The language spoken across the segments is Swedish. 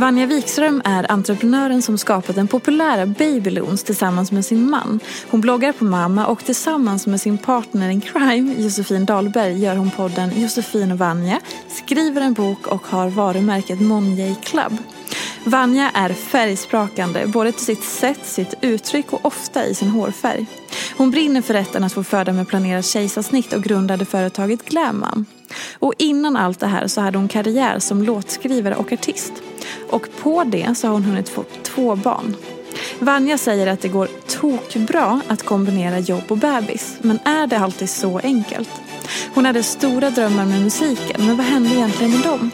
Vanja Wikström är entreprenören som skapat den populära Babyloons tillsammans med sin man. Hon bloggar på Mamma och tillsammans med sin partner in crime Josefin Dahlberg gör hon podden Josefin och Vanja, skriver en bok och har varumärket Monjay Club. Vanja är färgsprakande, både till sitt sätt, sitt uttryck och ofta i sin hårfärg. Hon brinner för rätten att få föda med planerat kejsarsnitt och grundade företaget Glamam. Och innan allt det här så hade hon karriär som låtskrivare och artist. Och på det så har hon hunnit få två barn. Vanja säger att det går tokbra att kombinera jobb och bebis. Men är det alltid så enkelt? Hon hade stora drömmar med musiken, men vad hände egentligen med dem?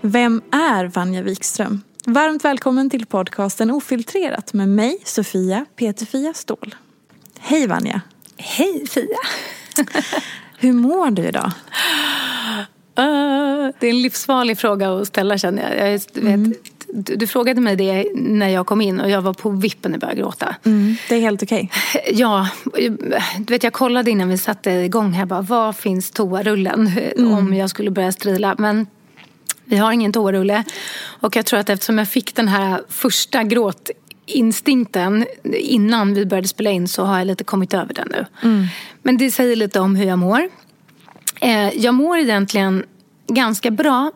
Vem är Vanja Wikström? Varmt välkommen till podcasten Ofiltrerat med mig, Sofia Peterfia Ståhl. Hej Vanja! Hej Fia! Hur mår du idag? Uh, det är en livsfarlig fråga att ställa känner jag. jag vet, mm. Du, du, frågade mig det när jag kom in och jag var på vippen att börja gråta. Mm, det är helt okej. Okay. Ja, du vet jag kollade innan vi satte igång här bara, var finns toarullen mm. om jag skulle börja strila. Men vi har ingen toarulle. Och jag tror att eftersom jag fick den här första gråtinstinkten innan vi började spela in så har jag lite kommit över den nu. Mm. Men det säger lite om hur jag mår. Eh, jag mår egentligen ganska bra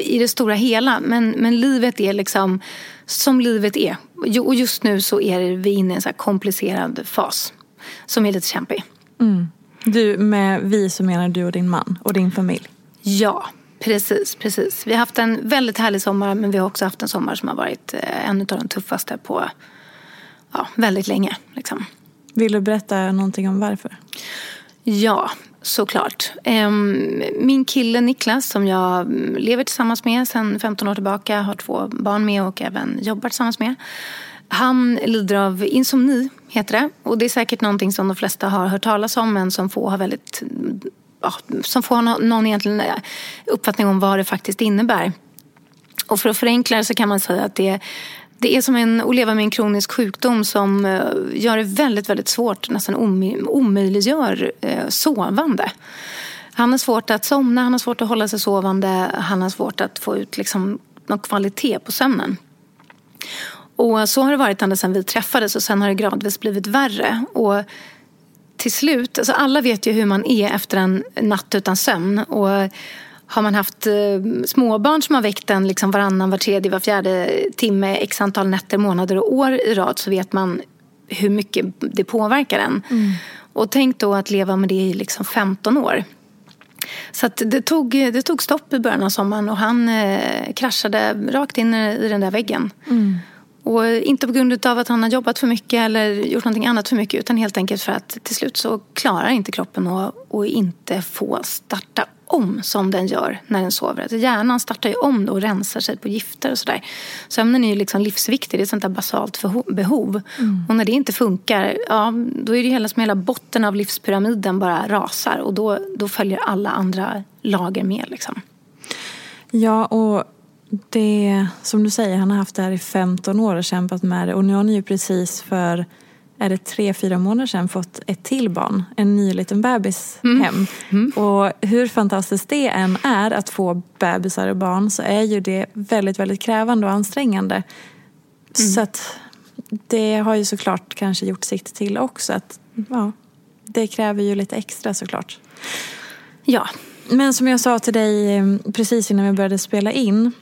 i det stora hela. Men, men livet är liksom som livet är. Och just nu så är vi inne i en så komplicerad fas som är lite kämpig. Mm. Du, med vi så menar du och din man och din familj? Ja, precis, precis. Vi har haft en väldigt härlig sommar men vi har också haft en sommar som har varit eh, en av de tuffaste på ja, väldigt länge. Liksom. Vill du berätta någonting om varför? Ja, såklart. Ehm, min kille Niklas som jag lever tillsammans med sedan 15 år tillbaka, har två barn med och även jobbar tillsammans med. Han lider av insomni, heter det. Och det är säkert någonting som de flesta har hört talas om men som få har väldigt som får någon egentligen eh, uppfattning om vad det faktiskt innebär. Och för att förenkla det så kan man säga att det det är som en, att leva med en kronisk sjukdom som eh, gör det väldigt, väldigt svårt, nästan omöjliggör eh, sovande. Han har svårt att somna, han har svårt att hålla sig sovande, han har svårt att få ut liksom någon kvalitet på sömnen. Och så har det varit ända sedan vi träffades och sen har det gradvis blivit värre. Och till slut, alltså alla vet ju hur man är efter en natt utan sömn. Och har man haft eh, småbarn som har väckt en liksom varannan, var tredje, var fjärde timme x antal nätter, månader och år i rad så vet man hur mycket det påverkar en. Mm. Och tänk då att leva med det i liksom 15 år. Så det, tog, det tog stopp i början av sommaren och han eh, kraschade rakt in i den där väggen. Mm. Och inte på grund av att han har jobbat för mycket eller gjort någonting annat för mycket utan helt enkelt för att till slut så klarar inte kroppen att, att inte få starta om som den gör när den sover. Alltså hjärnan startar ju om och rensar sig på gifter och sådär. Sömnen är ju liksom livsviktig, det är ett sånt där basalt behov. Mm. Och när det inte funkar, ja, då är det hela som hela botten av livspyramiden bara rasar. Och då, då följer alla andra lager med liksom. Ja, och det som du säger, han har haft det här i 15 år och kämpat med det. Och nu har ni ju precis för är det tre, fyra månader sedan fått ett till barn, en ny liten bebis mm. hem. Mm. Och hur fantastiskt det än är att få bebisar och barn så är ju det väldigt, väldigt krävande och ansträngande. Mm. Så att det har ju såklart kanske gjort sitt till också. Att, ja, det kräver ju lite extra såklart. Ja. Men som jag sa till dig eh, precis innan vi började spela in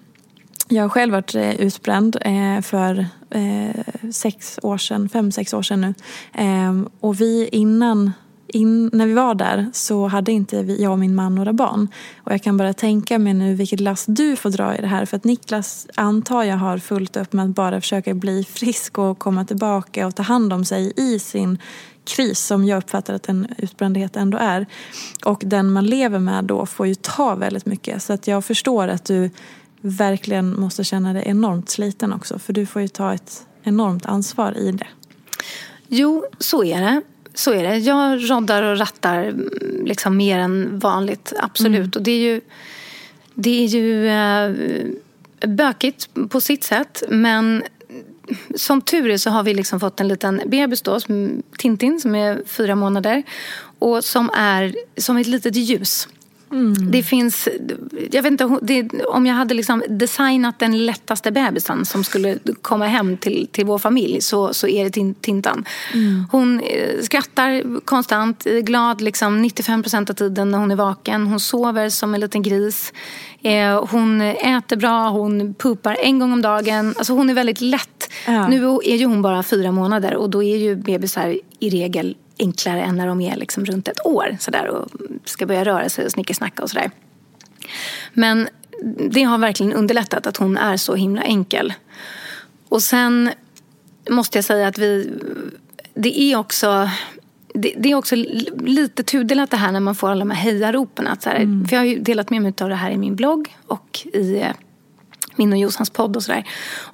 jag har själv varit eh, utbränd eh, för eh, sex år sedan, fem, sex år sedan nu. Ehm, och vi innan in, när vi var där så hade inte vi, jag och min man några barn. Och jag kan bara tänka mig nu vilket last du får dra i det här. För att Niklas antar jag har fullt upp med att bara försöka bli frisk och komma tillbaka och ta hand om sig i sin kris som jag uppfattar att en utbrändhet ändå är. Och den man lever med då får ju ta väldigt mycket. Så att jag förstår att du verkligen måste känna dig enormt sliten också. För du får ju ta ett enormt ansvar i det. Jo, så är det. Så är det. Jag roddar och rattar mm, liksom mer än vanligt, absolut. Mm. Och det är ju, det är ju äh, bökigt på sitt sätt. Men som tur är så har vi liksom fått en liten bebis då, Tintin, som är fyra månader. Och som är som ett litet ljus. Mm. Det finns, jag vet inte det, om jag hade liksom designat den lättaste bebisen som skulle komma hem till, till vår familj så, så är det Tintan. Mm. Hon eh, skrattar konstant, är glad liksom 95 procent av tiden när hon är vaken. Hon sover som en liten gris. Eh, hon äter bra, hon pupar en gång om dagen. Alltså hon är väldigt lätt. Ja. Nu är ju hon bara fyra månader och då är ju bebisar i regel enklare än när de är liksom runt ett år sådär, och ska börja röra sig och snickersnacka och sådär. Men det har verkligen underlättat att hon är så himla enkel. Och sen måste jag säga att vi... Det är också... Det, det är också lite tudelat det här när man får alla de här hejaropen. Att så här, mm. För jag har ju delat med mig av det här i min blogg och i min och Josans podd och sådär.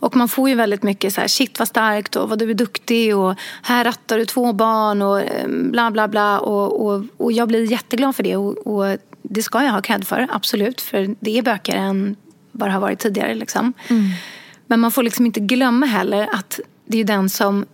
Och man får ju väldigt mycket så här, shit vad starkt och vad du är duktig och här rattar du två barn och eh, bla bla bla. Och, och, och jag blir jätteglad för det och, och det ska jag ha cred för, absolut. För det är bökigare än vad det har varit tidigare. Liksom. Mm. Men man får liksom inte glömma heller att det är den som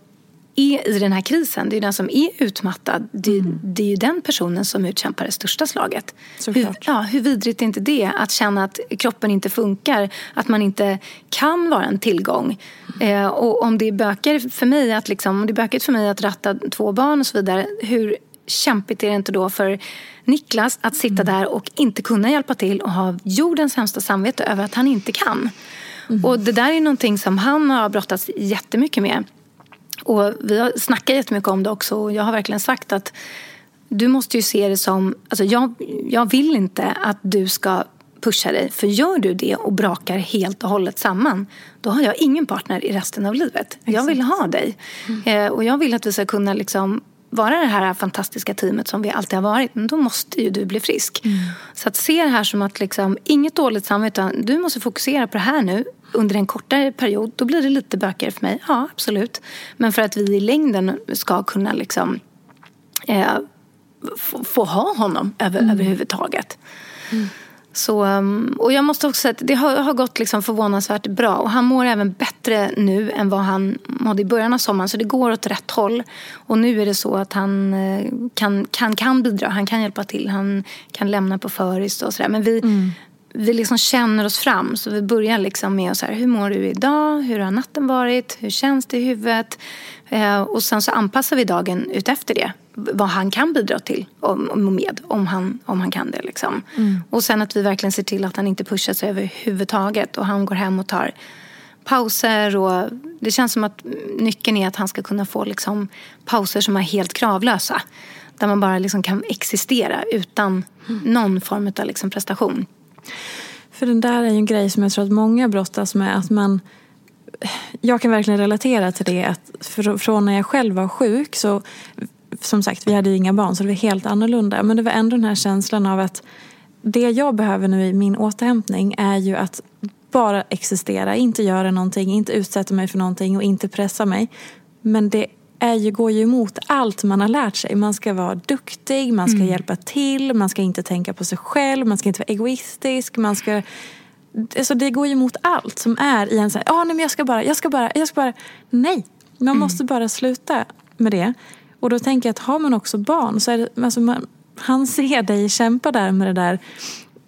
är i den här krisen, det är den som är utmattad. Det, mm. det är ju den personen som utkämpar det största slaget. Hur, ja, hur vidrigt är inte det? Att känna att kroppen inte funkar, att man inte kan vara en tillgång. Eh, och om det är bökigt för mig att liksom, om det är bökigt för mig att ratta två barn och så vidare, hur kämpigt är det inte då för Niklas att sitta mm. där och inte kunna hjälpa till och ha jordens sämsta samvete över att han inte kan. Mm. Och det där är någonting som han har brottats jättemycket med. Och vi har snackat jättemycket om det också och jag har verkligen sagt att du måste ju se det som, alltså jag, jag vill inte att du ska pusha dig. För gör du det och brakar helt och hållet samman, då har jag ingen partner i resten av livet. Exakt. Jag vill ha dig. Mm. Eh, och jag vill att vi ska kunna liksom vara det här fantastiska teamet som vi alltid har varit, men då måste ju du bli frisk. Mm. Så att se det här som att liksom, inget dåligt samvete, du måste fokusera på det här nu under en kortare period, då blir det lite bökigare för mig. Ja, absolut. Men för att vi i längden ska kunna liksom, eh, få, få, ha honom över, mm. överhuvudtaget. Mm. Så, um, och jag måste också säga att det har, har gått liksom förvånansvärt bra. Och han mår även bättre nu än vad han mådde i början av sommaren. Så det går åt rätt håll. Och nu är det så att han eh, kan, kan, kan bidra. Han kan hjälpa till. Han kan lämna på föris och sådär. Men vi, mm. Vi liksom känner oss fram. Så vi börjar liksom med så här, hur mår du idag? Hur har natten varit? Hur känns det i huvudet? Eh, och sen så anpassar vi dagen utefter det vad han kan bidra till och med om han, om han kan det. Liksom. Mm. Och sen att vi verkligen ser till att han inte pushar sig överhuvudtaget och han går hem och tar pauser. Och det känns som att nyckeln är att han ska kunna få liksom, pauser som är helt kravlösa. Där man bara liksom kan existera utan mm. någon form av liksom prestation. För den där är ju en grej som jag tror att många brottas med. Att man, jag kan verkligen relatera till det. Att från när jag själv var sjuk så som sagt, vi hade ju inga barn så det var helt annorlunda. Men det var ändå den här känslan av att det jag behöver nu i min återhämtning är ju att bara existera, inte göra någonting, inte utsätta mig för någonting och inte pressa mig. Men det är ju, går ju emot allt man har lärt sig. Man ska vara duktig, man ska mm. hjälpa till, man ska inte tänka på sig själv, man ska inte vara egoistisk, man ska Alltså det går ju emot allt som är i en så här, ah, nej men jag ska bara, jag ska bara, jag ska bara. Nej, man mm. måste bara sluta med det. Och då tänker jag att har man också barn så är det, alltså man, han ser dig kämpa där med det där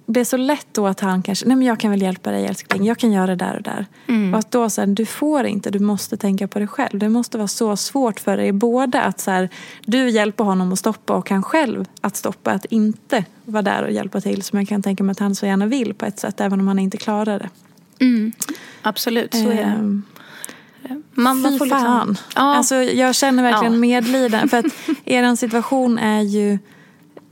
det är så lätt då att han kanske, nej men jag kan väl hjälpa dig älskling, jag kan göra det där och där. Mm. Och att då så du får inte, du måste tänka på dig själv. Det måste vara så svårt för dig både att så här, du hjälper honom att stoppa och han själv att stoppa, att inte vara där och hjälpa till. Som jag kan tänka mig att han så gärna vill på ett sätt, även om han inte klarar det. Mm. Absolut, så är det. Ehm, man, man får liksom, fan. Ja. Alltså, jag känner verkligen ja. medlidande. För att er situation är ju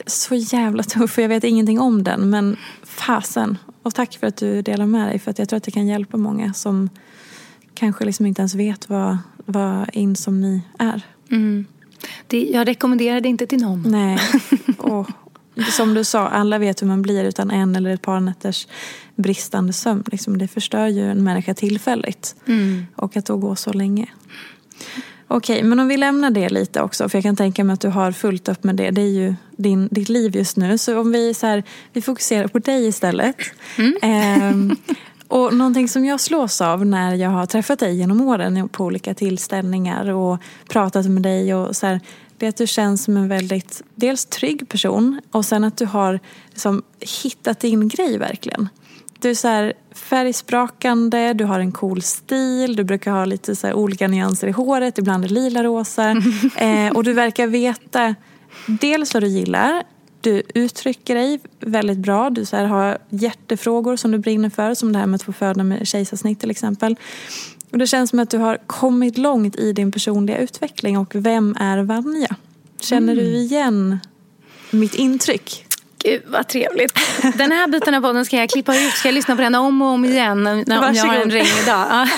så jävla tuff för jag vet ingenting om den. Men fasen. Och tack för att du delar med dig. För att jag tror att det kan hjälpa många som kanske liksom inte ens vet vad, vad insomni är. Mm. Det, jag rekommenderar det inte till någon. Nej. Och, som du sa, alla vet hur man blir utan en eller ett par nätters bristande sömn. Liksom, det förstör ju en människa tillfälligt. Mm. Och att då gå så länge. Okej, men om vi lämnar det lite också, för jag kan tänka mig att du har fullt upp med det. Det är ju din, ditt liv just nu. Så om vi, så här, vi fokuserar på dig istället. Mm. Eh, och någonting som jag slås av när jag har träffat dig genom åren på olika tillställningar och pratat med dig och så här, det är att du känns som en väldigt, dels trygg person och sen att du har liksom hittat din grej verkligen. Du är så här färgsprakande, du har en cool stil, du brukar ha lite så olika nyanser i håret, ibland är lila rosa. eh, och du verkar veta dels vad du gillar, du uttrycker dig väldigt bra, du så har hjärtefrågor som du brinner för, som det här med att få föda med kejsarsnitt till exempel. Och det känns som att du har kommit långt i din personliga utveckling och vem är Vanja? Känner mm. du igen mitt intryck? Gud vad trevligt. Den här biten av podden ska jag klippa ut. Ska jag lyssna på den om och om igen när, om jag har en regnig dag.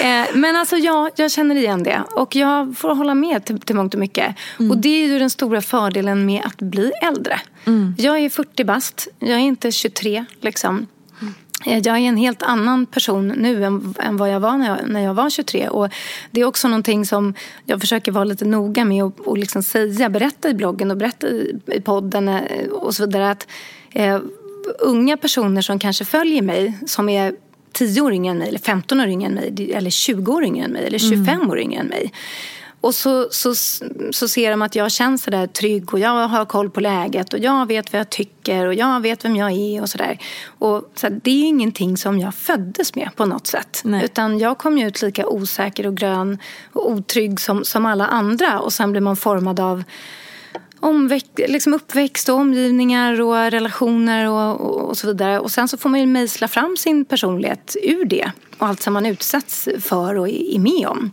Eh, men alltså ja, jag känner igen det. Och jag får hålla med till, till mångt och mycket. Mm. Och det är ju den stora fördelen med att bli äldre. Mm. Jag är 40 bast. Jag är inte 23 liksom. Eh, jag är en helt annan person nu än, än vad jag var när, jag när jag var 23. Och det är också någonting som jag försöker vara lite noga med och, och liksom säga, berätta i bloggen och berätta i, i podden eh, och så vidare. Att eh, unga personer som kanske följer mig, som är 10 år yngre än mig, eller 15 år yngre än mig, eller 20 år yngre än mig, eller 25 mm. år yngre än mig och så, så, så ser de att jag känns sådär trygg och jag har koll på läget och jag vet vad jag tycker och jag vet vem jag är och sådär. Och så det är ingenting som jag föddes med på något sätt. Nej. Utan jag kom ju ut lika osäker och grön och otrygg som, som alla andra och sen blir man formad av omväxt, liksom uppväxt och omgivningar och relationer och, och, och, så vidare. Och sen så får man ju mejsla fram sin personlighet ur det och allt som man utsätts för och är med om.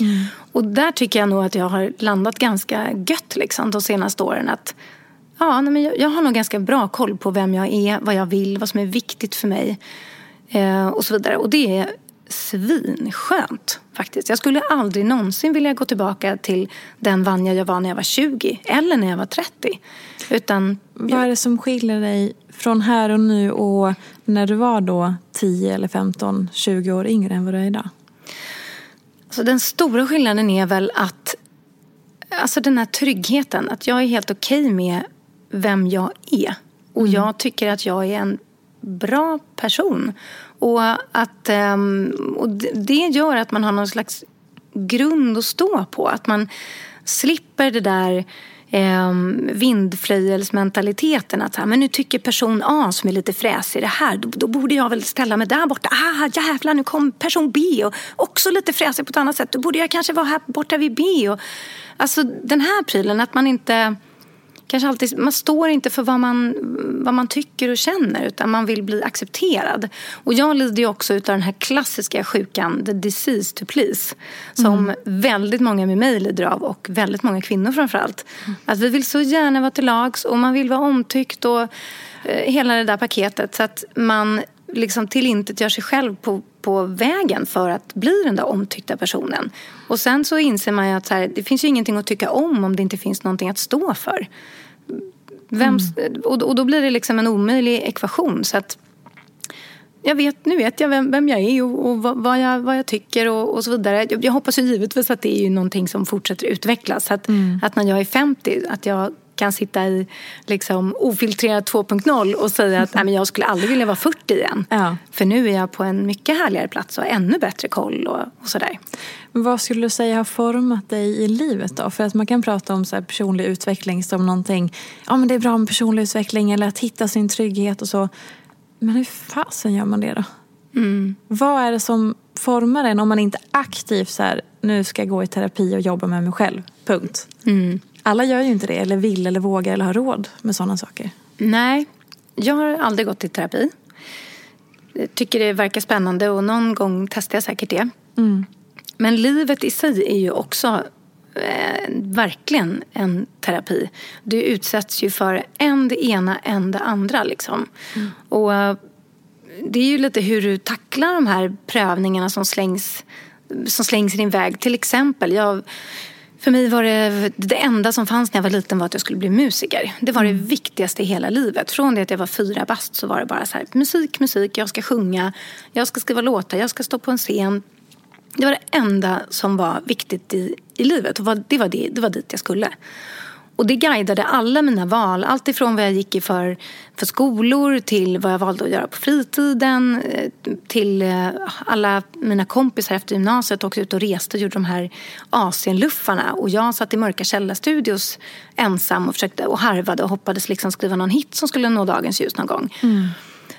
Mm. Och där tycker jag nog att jag har landat ganska gött liksom, de senaste åren. Att, ja, men jag, jag har nog ganska bra koll på vem jag är, vad jag vill, vad som är viktigt för mig eh, och så vidare. Och det är svinskönt faktiskt. Jag skulle aldrig någonsin vilja gå tillbaka till den Vanja jag var när jag var 20 eller när jag var 30. Utan, Vad är det som skiljer dig från här och nu och när du var då 10 eller 15, 20 år yngre än vad du är idag? Så den stora skillnaden är väl att alltså den här tryggheten, att jag är helt okej okay med vem jag är. Och mm. jag tycker att jag är en bra person. Och, att, ehm, och det gör att man har någon slags grund att stå på. Att man slipper det där eh, vindflöjelsmentaliteten. Att men nu tycker person A som är lite fräsig det här, då, då, borde jag väl ställa mig där borta. Ah, jävlar, nu kom person B och också lite fräsig på ett annat sätt. Då borde jag kanske vara här borta vid B. Och, alltså den här prylen, att man inte kanske alltid, man står inte för vad man, vad man tycker och känner utan man vill bli accepterad. Och jag lider ju också av den här klassiska sjukan, the disease to please. Som mm. väldigt många med mig lider av och väldigt många kvinnor framförallt. Mm. Att vi vill så gärna vara till lags och man vill vara omtyckt och eh, hela det där paketet. Så att man liksom tillintetgör sig själv på, på vägen för att bli den där omtyckta personen. Och sen så inser man ju att här, det finns ju ingenting att tycka om om det inte finns någonting att stå för. Vem, och, och då blir det liksom en omöjlig ekvation. Så att jag vet, nu vet jag vem, vem jag är och, och vad, jag, vad jag tycker och, och så vidare. Jag, jag, hoppas ju givetvis att det är ju någonting som fortsätter utvecklas. Att, mm. att när jag är 50, att jag kan sitta i liksom, ofiltrerad 2.0 och säga att jag skulle aldrig vilja vara 40 igen. Ja. För nu är jag på en mycket härligare plats och ännu bättre koll och, och sådär. Vad skulle du säga har format dig i livet då? För att man kan prata om så personlig utveckling som någonting, ja men det är bra med personlig utveckling eller att hitta sin trygghet och så. Men hur fasen gör man det då? Mm. Vad är det som formar en om man inte aktivt så här, nu ska jag gå i terapi och jobba med mig själv, punkt. Mm. Alla gör ju inte det, eller vill, eller vågar, eller har råd med sådana saker. Nej, jag har aldrig gått i terapi. Jag tycker det verkar spännande och någon gång testar jag säkert det. Mm. Men livet i sig är ju också eh, verkligen en terapi. Du utsätts ju för en det ena, en det andra. Liksom. Mm. Och eh, det är ju lite hur du tacklar de här prövningarna som slängs, som slängs i din väg. Till exempel, jag för mig var det, det enda som fanns när jag var liten var att jag skulle bli musiker. Det var det mm. viktigaste i hela livet. Från det att jag var fyra bast så var det bara så här, musik, musik, jag ska sjunga, jag ska skriva låtar, jag ska stå på en scen. Det var det enda som var viktigt i, i livet och det var, det, det var dit jag skulle. Och det guidade alla mina val. Allt ifrån vad jag gick i för, för skolor till vad jag valde att göra på fritiden. Eh, till eh, alla mina kompisar efter gymnasiet åkte ut och reste och gjorde de här Asienluffarna. Och jag satt i mörka källarstudios ensam och försökte och harvade och hoppades liksom skriva någon hit som skulle nå dagens ljus någon gång. Mm.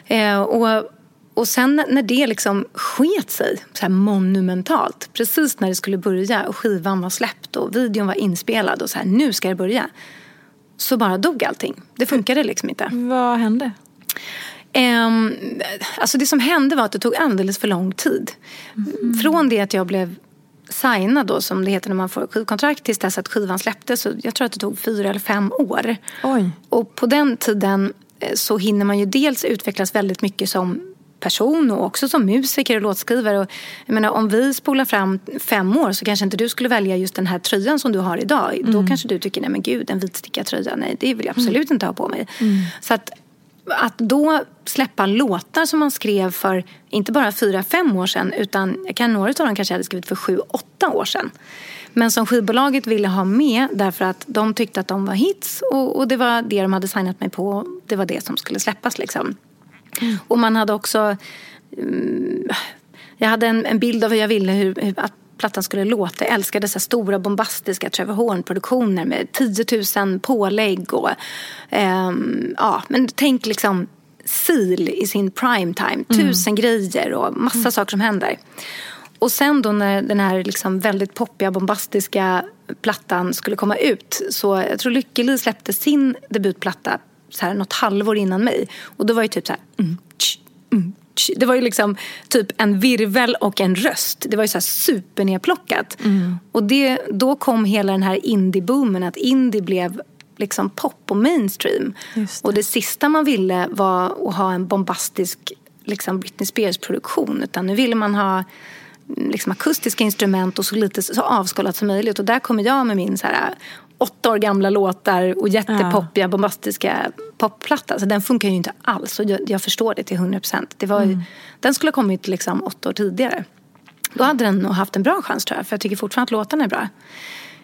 Eh, och och sen när det liksom sket sig så här monumentalt, precis när det skulle börja och skivan var släppt och videon var inspelad och så här, nu ska det börja. Så bara dog allting. Det funkade liksom inte. Vad hände? Um, alltså det som hände var att det tog alldeles för lång tid. Mm. Från det att jag blev signad då, som det heter när man får skivkontrakt tills dess att skivan släpptes. Så jag tror att det tog fyra eller fem år. Oj. Och på den tiden eh, så hinner man ju dels utvecklas väldigt mycket som person och också som musiker och låtskrivare. Och, jag menar, om vi spolar fram fem år så kanske inte du skulle välja just den här tröjan som du har idag. Mm. Då kanske du tycker, nej men gud, en vitstickad tröja, nej det vill jag absolut mm. inte ha på mig. Mm. Så att, att då släppa låtar som man skrev för inte bara fyra, fem år sedan utan jag kan några av dem kanske jag hade skrivit för sju, åtta år sedan. Men som skivbolaget ville ha med därför att de tyckte att de var hits och, och det var det de hade signat mig på. Det var det som skulle släppas liksom. Och man hade också... Um, jag hade en, en, bild av hur jag ville hur, hur, att plattan skulle låta. Jag älskade så stora bombastiska Trevor Horn-produktioner med 10 000 pålägg. Och, um, ja, men tänk liksom Seal i sin prime time. Mm. Tusen mm. grejer och massa mm. saker som händer. Och sen då när den här liksom väldigt poppiga, bombastiska plattan skulle komma ut så jag tror Lykke Li släppte sin debutplatta så här, något halvår innan mig. Och då var det typ så här... Mm, tsch, mm, tsch. Det var ju liksom typ en virvel och en röst. Det var ju så här supernedplockat. Mm. Och det, då kom hela den här indie-boomen. Att indie blev liksom pop och mainstream. Det. Och det sista man ville var att ha en bombastisk liksom Britney Spears-produktion. Utan nu ville man ha mm, liksom akustiska instrument och så lite så avskalat som möjligt. Och där kommer jag med min så här åtta år gamla låtar och jättepoppiga, bombastiska popplatta. Så den funkar ju inte alls. Och jag, jag förstår det till hundra procent. Mm. Den skulle ha kommit liksom åtta år tidigare. Då hade den nog haft en bra chans tror jag. För jag tycker fortfarande att låtarna är bra.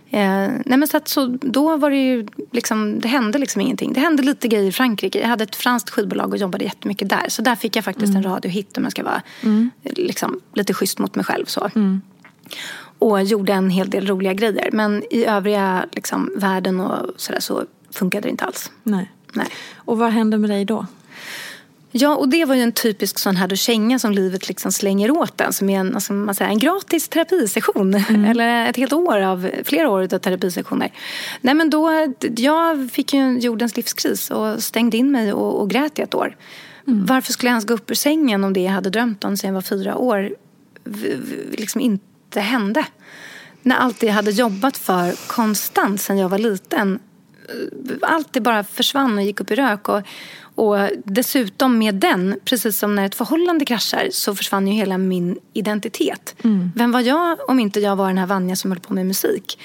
Eh, nej men så, att, så då var det ju liksom, det hände liksom ingenting. Det hände lite grejer i Frankrike. Jag hade ett franskt skivbolag och jobbade jättemycket där. Så där fick jag faktiskt mm. en radiohit om jag ska vara mm. liksom, lite schysst mot mig själv. Så. Mm och gjorde en hel del roliga grejer. Men i övriga liksom, världen och sådär så funkade det inte alls. Nej. Nej. Och vad hände med dig då? Ja, och det var ju en typisk sån här känga som livet liksom slänger åt en. Som är en, alltså, man säger, en gratis terapisession. Mm. Eller ett helt år av, flera år av terapisessioner. Nej men då, jag fick ju en jordens livskris och stängde in mig och, och grät i ett år. Mm. Varför skulle jag ens gå upp ur sängen om det jag hade drömt om sedan jag var fyra år liksom inte det hände. När allt det jag hade jobbat för konstant sedan jag var liten. Allt det bara försvann och gick upp i rök. Och, och dessutom med den, precis som när ett förhållande kraschar så försvann ju hela min identitet. Mm. Vem var jag om inte jag var den här Vanja som höll på med musik?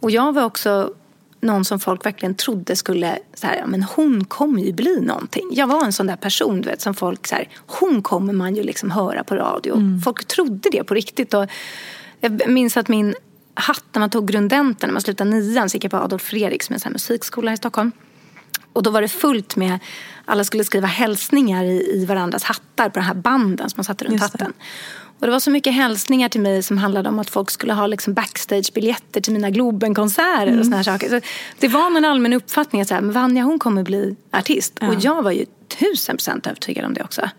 Och jag var också någon som folk verkligen trodde skulle, så här, men hon kommer ju bli någonting. Jag var en sån där person du vet, som folk, så här, hon kommer man ju liksom höra på radio. Mm. Folk trodde det på riktigt. Och jag minns att min hatt när man tog grundenten, när man slutade nian så gick jag på Adolf Fredriks med en musikskola här i Stockholm. Och då var det fullt med, alla skulle skriva hälsningar i, i varandras hattar på den här banden som man satte runt hatten. Och det var så mycket hälsningar till mig som handlade om att folk skulle ha liksom backstagebiljetter till mina Globenkonserter mm. och såna här saker. Så det var en allmän uppfattning att så här, Vanja hon kommer bli artist. Ja. Och jag var ju tusen procent övertygad om det också.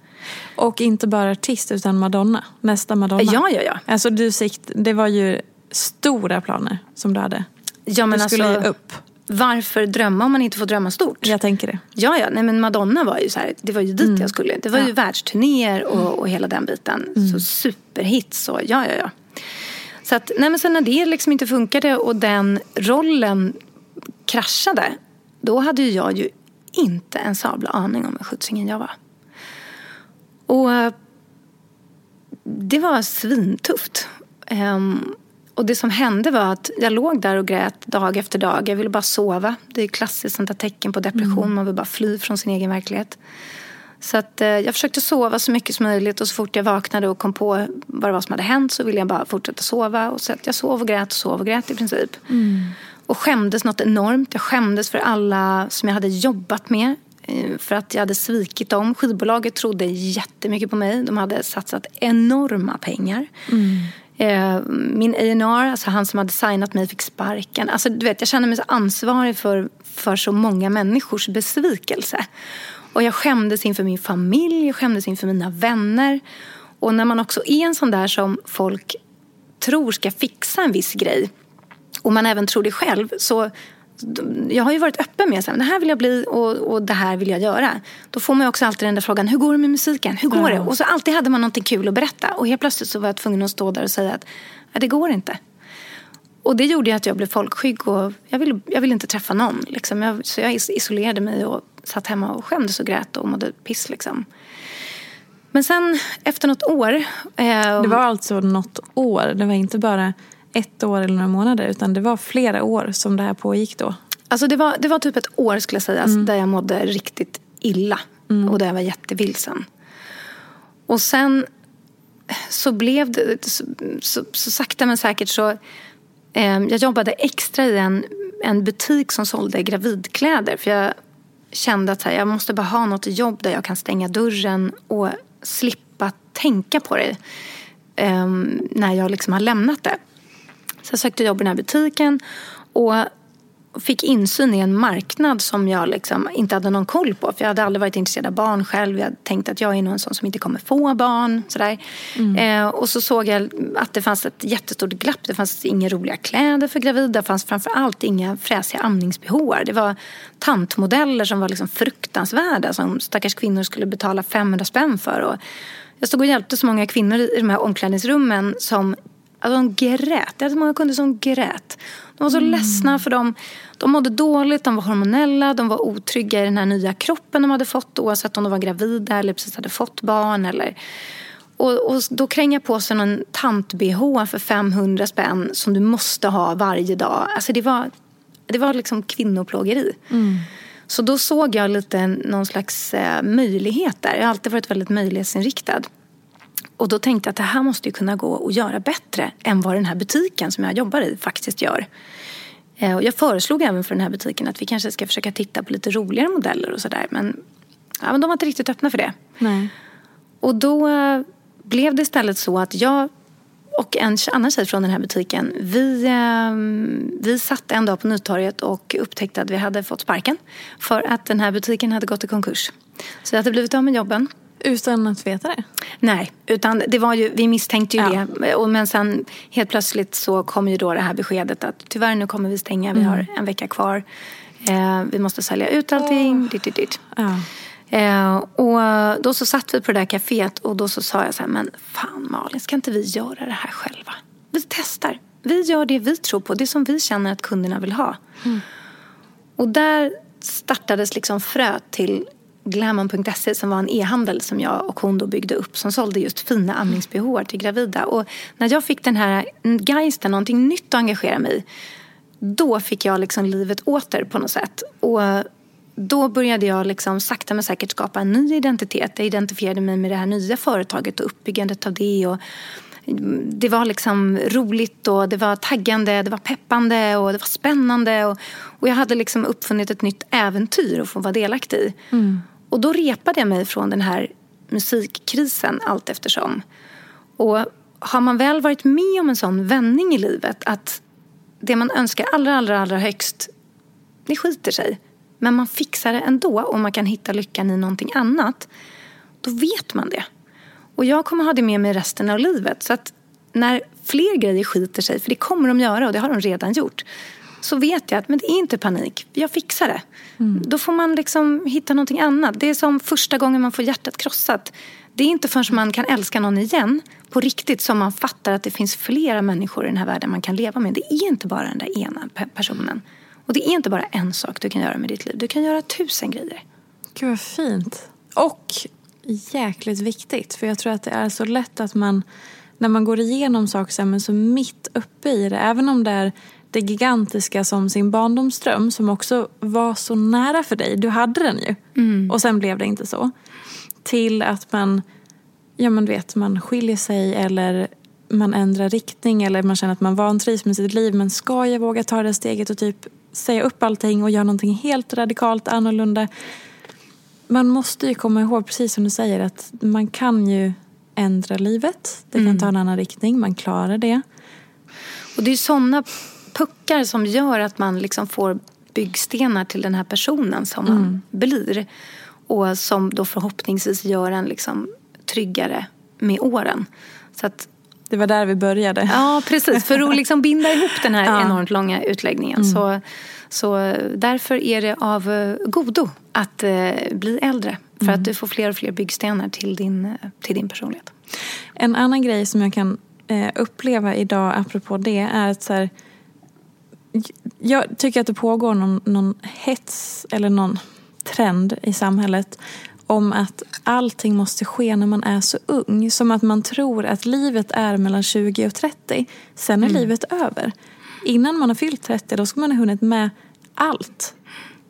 Och inte bara artist utan Madonna, nästa Madonna. Ja, ja, ja. Alltså du sikt, det var ju stora planer som du hade. Ja, men du skulle alltså, upp. Varför drömma om man inte får drömma stort? Jag tänker det. Ja, ja. Nej, men Madonna var ju så här, det var ju dit mm. jag skulle. Det var ja. ju världsturnéer och, och hela den biten. Mm. Så superhits och ja, ja, ja. Så att, nej men sen när det liksom inte funkade och den rollen kraschade. Då hade jag ju inte en sabla aning om hur skjutsingen jag var. Och det var svintufft. Um, och det som hände var att jag låg där och grät dag efter dag. Jag ville bara sova. Det är klassiskt sånt tecken på depression. Mm. Man vill bara fly från sin egen verklighet. Så att, eh, jag försökte sova så mycket som möjligt och så fort jag vaknade och kom på vad det var som hade hänt så ville jag bara fortsätta sova. Och så att jag sov och grät och sov och grät i princip. Mm. Och skämdes något enormt. Jag skämdes för alla som jag hade jobbat med. Eh, för att jag hade svikit dem. Skivbolaget trodde jättemycket på mig. De hade satsat enorma pengar. Mm. Eh, min A&R, alltså han som hade signat mig, fick sparken. Alltså, du vet, jag kände mig så ansvarig för, för så många människors besvikelse. Och jag skämdes inför min familj, jag skämdes inför mina vänner. Och när man också är en sån där som folk tror ska fixa en viss grej och man även tror det själv så jag har ju varit öppen med att det här vill jag bli och, och det här vill jag göra. Då får man också alltid den där frågan, hur går det med musiken? Hur går ja. det? Och så alltid hade man någonting kul att berätta. Och helt plötsligt så var jag tvungen att stå där och säga att det går inte. Och det gjorde att jag blev folkskygg och jag ville, jag ville inte träffa någon. Liksom. Jag, så jag isolerade mig och satt hemma och skämdes och grät och mådde piss. Liksom. Men sen efter något år. Eh, det var alltså något år? Det var inte bara ett år eller några månader utan det var flera år som det här pågick då? Alltså det var, det var typ ett år skulle jag säga mm. där jag mådde riktigt illa mm. och där jag var jättevilsen. Och sen så blev det, så, så, så sakta men säkert så eh, jag jobbade extra i en, en butik som sålde gravidkläder för jag kände att här, jag måste bara ha något jobb där jag kan stänga dörren och slippa tänka på det eh, när jag liksom har lämnat det. Så jag sökte jobb i den här butiken och fick insyn i en marknad som jag liksom inte hade någon koll på. För jag hade aldrig varit intresserad av barn själv. Jag tänkte att jag är nog en sån som inte kommer få barn. Sådär. Mm. Eh, och så såg jag att det fanns ett jättestort glapp. Det fanns inga roliga kläder för gravida. Det fanns framför allt inga fräsiga amningsbehåar. Det var tantmodeller som var liksom fruktansvärda. Som stackars kvinnor skulle betala 500 spänn för. Och jag stod och hjälpte så många kvinnor i de här omklädningsrummen som Alltså de grät. Jag hade många kunder som grät. De var så mm. ledsna för de, de mådde dåligt, de var hormonella, de var otrygga i den här nya kroppen de hade fått oavsett om de var gravida eller precis hade fått barn. Eller, och, och då kränga på sig någon tant-bh för 500 spänn som du måste ha varje dag. Alltså det var, det var liksom kvinnoplågeri. Mm. Så då såg jag lite någon slags eh, möjlighet där. Jag har alltid varit väldigt möjlighetsinriktad. Och då tänkte jag att det här måste ju kunna gå att göra bättre än vad den här butiken som jag jobbar i faktiskt gör. Eh, och jag föreslog även för den här butiken att vi kanske ska försöka titta på lite roligare modeller och sådär. Men, ja, men de var inte riktigt öppna för det. Nej. Och då eh, blev det istället så att jag och en annan tjej från den här butiken, vi, eh, vi satt en dag på Nytorget och upptäckte att vi hade fått sparken för att den här butiken hade gått i konkurs. Så jag hade blivit av med jobben. Utan att veta det? Nej, utan det var ju, vi misstänkte ju ja. det. Men sen helt plötsligt så kom ju då det här beskedet att tyvärr nu kommer vi stänga, vi mm. har en vecka kvar. Eh, vi måste sälja ut allting. Oh. Dit, dit, dit. Ja. Eh, och då så satt vi på det där kaféet och då så sa jag så här, men fan Malin, ska inte vi göra det här själva? Vi testar. Vi gör det vi tror på, det som vi känner att kunderna vill ha. Mm. Och där startades liksom fröet till Glamon.se som var en e-handel som jag och hon då byggde upp som sålde just fina amningsbehåar till gravida. Och när jag fick den här geisten, någonting nytt att engagera mig i då fick jag liksom livet åter på något sätt. Och då började jag liksom sakta men säkert skapa en ny identitet. Jag identifierade mig med det här nya företaget och uppbyggandet av det. Och det var liksom roligt och det var taggande, det var peppande och det var spännande. Och, och jag hade liksom uppfunnit ett nytt äventyr att få vara delaktig i. Mm. Och då repade jag mig från den här musikkrisen allt eftersom. Och har man väl varit med om en sån vändning i livet att det man önskar allra, allra, allra högst, det skiter sig. Men man fixar det ändå och man kan hitta lyckan i någonting annat. Då vet man det. Och jag kommer ha det med mig resten av livet. Så att när fler grejer skiter sig, för det kommer de göra och det har de redan gjort. Så vet jag att men det är inte panik, jag fixar det. Mm. Då får man liksom hitta någonting annat. Det är som första gången man får hjärtat krossat. Det är inte förrän man kan älska någon igen på riktigt som man fattar att det finns flera människor i den här världen man kan leva med. Det är inte bara den där ena personen. Och det är inte bara en sak du kan göra med ditt liv. Du kan göra tusen grejer. Gud vad fint. Och jäkligt viktigt. För jag tror att det är så lätt att man när man går igenom saker så man så mitt uppe i det. Även om det är det gigantiska som sin barndomsdröm som också var så nära för dig. Du hade den ju. Mm. Och sen blev det inte så. Till att man, ja men vet, man skiljer sig eller man ändrar riktning eller man känner att man vantrivs med sitt liv. Men ska jag våga ta det steget och typ säga upp allting och göra någonting helt radikalt annorlunda. Man måste ju komma ihåg, precis som du säger, att man kan ju ändra livet. Det kan mm. ta en annan riktning, man klarar det. Och det är sådana puckar som gör att man liksom får byggstenar till den här personen som mm. man blir. Och som då förhoppningsvis gör en liksom tryggare med åren. Så att, det var där vi började. Ja, precis. För att liksom binda ihop den här ja. enormt långa utläggningen. Mm. Så, så därför är det av eh, godo att eh, bli äldre. För mm. att du får fler och fler byggstenar till din, till din personlighet. En annan grej som jag kan eh, uppleva idag apropå det är att så här, jag tycker att det pågår någon, någon hets eller någon trend i samhället om att allting måste ske när man är så ung. Som att man tror att livet är mellan 20 och 30. Sen är mm. livet över. Innan man har fyllt 30 då ska man ha hunnit med allt.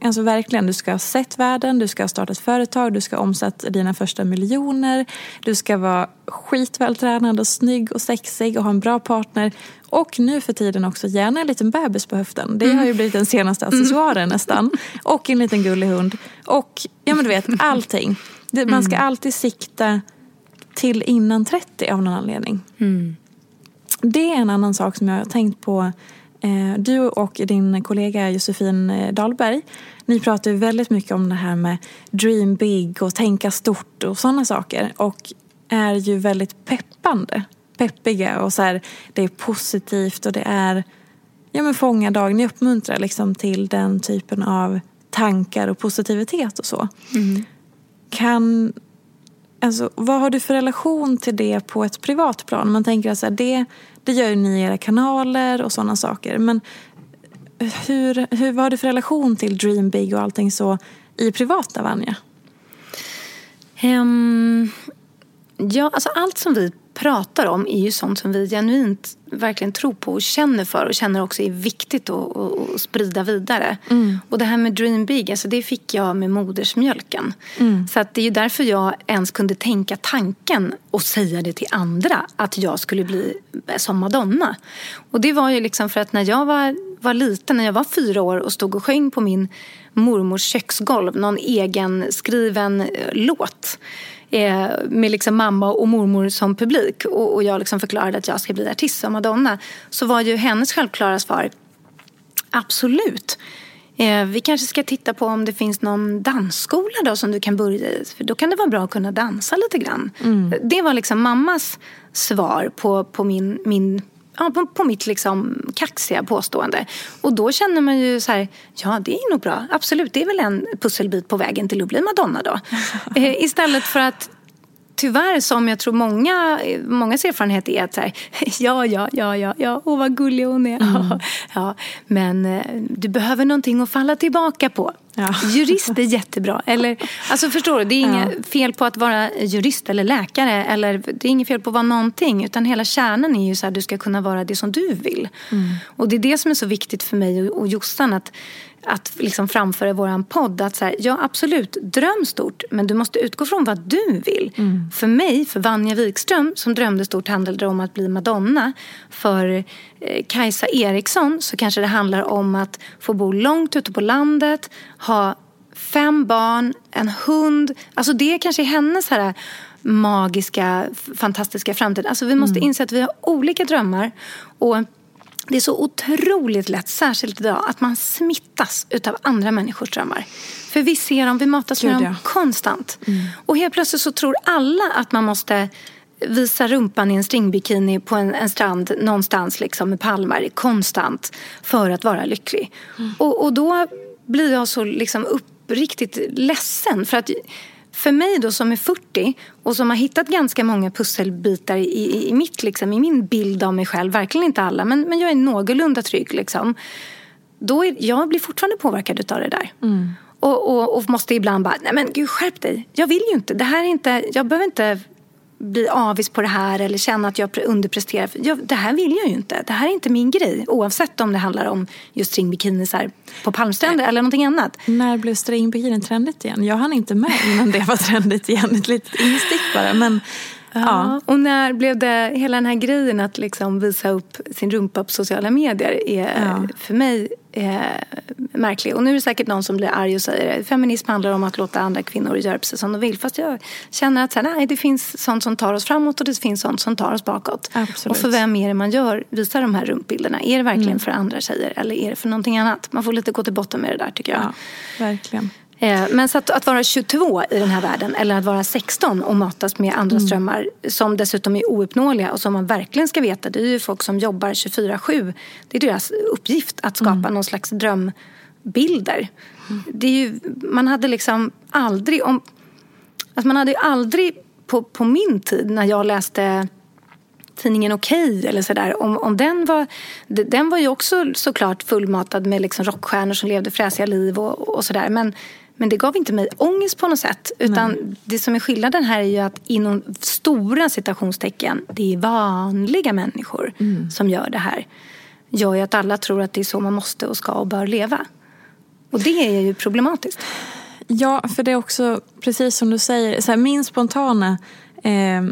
Alltså verkligen, du ska ha sett världen, du ska ha startat företag, du ska ha omsatt dina första miljoner. Du ska vara skitvältränad och snygg och sexig och ha en bra partner. Och nu för tiden också gärna en liten bebis på höften. Det har ju blivit den senaste mm. accessoaren nästan. Och en liten gullig hund. Och ja men du vet, allting. Man ska mm. alltid sikta till innan 30 av någon anledning. Mm. Det är en annan sak som jag har tänkt på Eh, du och din kollega Josefin eh, Dahlberg, ni pratar ju väldigt mycket om det här med dream big och tänka stort och sådana saker. Och är ju väldigt peppande, peppiga och så här, det är positivt och det är ja men fånga dagen. Ni uppmuntrar liksom till den typen av tankar och positivitet och så. Mm. Kan, alltså, vad har du för relation till det på ett privat plan? Man tänker att det det gör ju ni i era kanaler och sådana saker. Men hur, hur, vad har du för relation till Dream Big och allting så i privata Vanja? Um, ja, alltså allt som vi pratar om är ju sånt som vi genuint verkligen tror på och känner för och känner också är viktigt att, att sprida vidare. Mm. Och det här med Dream Big, alltså det fick jag med modersmjölken. Mm. Så att det är ju därför jag ens kunde tänka tanken och säga det till andra att jag skulle bli som Madonna. Och det var ju liksom för att när jag var, var liten, när jag var fyra år och stod och sjöng på min mormors köksgolv, någon egen skriven eh, låt eh, med liksom mamma och mormor som publik och, och jag liksom förklarade att jag ska bli artist som Madonna så var ju hennes självklara svar absolut. Eh, vi kanske ska titta på om det finns någon dansskola då som du kan börja i. För då kan det vara bra att kunna dansa lite grann. Mm. Det var liksom mammas svar på, på min, min ja, på, på, mitt liksom kaxiga påstående. Och då känner man ju så här, ja det är nog bra, absolut, det är väl en pusselbit på vägen till att bli Madonna då. eh, istället för att tyvärr som jag tror många, mångas erfarenhet är att så här, ja, ja, ja, ja, ja, vad gullig hon är. Mm. Ja, men eh, du behöver någonting att falla tillbaka på. Ja. Jurist är jättebra. Eller, alltså förstår du, det är inget fel på att vara jurist eller läkare. Eller, det är inget fel på att vara någonting. Utan hela kärnan är ju så att du ska kunna vara det som du vill. Mm. Och det är det som är så viktigt för mig och, och Jossan. Att, att liksom framföra vår podd. Att så här, ja, absolut, dröm stort. Men du måste utgå från vad du vill. Mm. För mig, för Vanja Wikström som drömde stort handlade det om att bli Madonna. För eh, Kajsa Eriksson så kanske det handlar om att få bo långt ute på landet. Ha fem barn, en hund. Alltså det kanske är hennes här magiska, fantastiska framtid. Alltså vi måste inse att vi har olika drömmar. Och det är så otroligt lätt, särskilt idag, att man smittas utav andra människors drömmar. För vi ser dem, vi matas med Gud, dem ja. konstant. Och helt plötsligt så tror alla att man måste visa rumpan i en stringbikini på en, en strand någonstans liksom med palmer konstant för att vara lycklig. Och, och då blir jag så liksom uppriktigt ledsen. För att för mig då som är 40 och som har hittat ganska många pusselbitar i, i, i, mitt, liksom, i min bild av mig själv, verkligen inte alla, men, men jag är någorlunda trygg. Liksom. Då är, jag blir fortfarande påverkad av det där. Och, och, och måste ibland bara, nej men gud skärp dig. Jag vill ju inte, det här är inte, jag behöver inte bli avis på det här eller känna att jag underpresterar. Jag, det här vill jag ju inte. Det här är inte min grej. Oavsett om det handlar om just stringbikinisar på palmstränder eller någonting annat. När blev stringbikinin trendigt igen? Jag hann inte med innan det var trendigt igen. Ett litet instick bara. Men ja. Och när blev det, hela den här grejen att liksom visa upp sin rumpa på sociala medier är Ja. för mig eh, märklig. Och nu är det säkert någon som blir arg och säger att feminism handlar om att låta andra kvinnor göra precis som de vill. Fast jag känner att så här, nej, det finns sånt som tar oss framåt och det finns sånt som tar oss bakåt. Absolut. Och för vem är det man gör, visar de här rumpbilderna? Är det verkligen för andra tjejer eller är det för någonting annat? Man får lite gå till botten med det där tycker jag. ja, verkligen. Eh, Men så att, att vara 22 i den här världen eller att vara 16 och matas med andra strömmar som dessutom är ouppnåeliga och som man verkligen ska veta. Det är ju folk som jobbar 24-7. Det är deras uppgift att skapa någon slags drömbilder. Det är ju, man hade liksom aldrig... Om, alltså man hade ju aldrig på, på min tid när jag läste tidningen Okej eller sådär. Om, om den var, den var ju också såklart fullmatad med liksom rockstjärnor som levde fräsiga liv och, och sådär. Men, men det gav inte mig ångest på något sätt. Utan det som är skillnaden här är ju att inom stora citationstecken, det är vanliga människor som gör det här. Gör ju att alla tror att det är så man måste och ska och bör leva. Och det är ju problematiskt. Ja, för det är också precis som du säger. Så här, min spontana eh,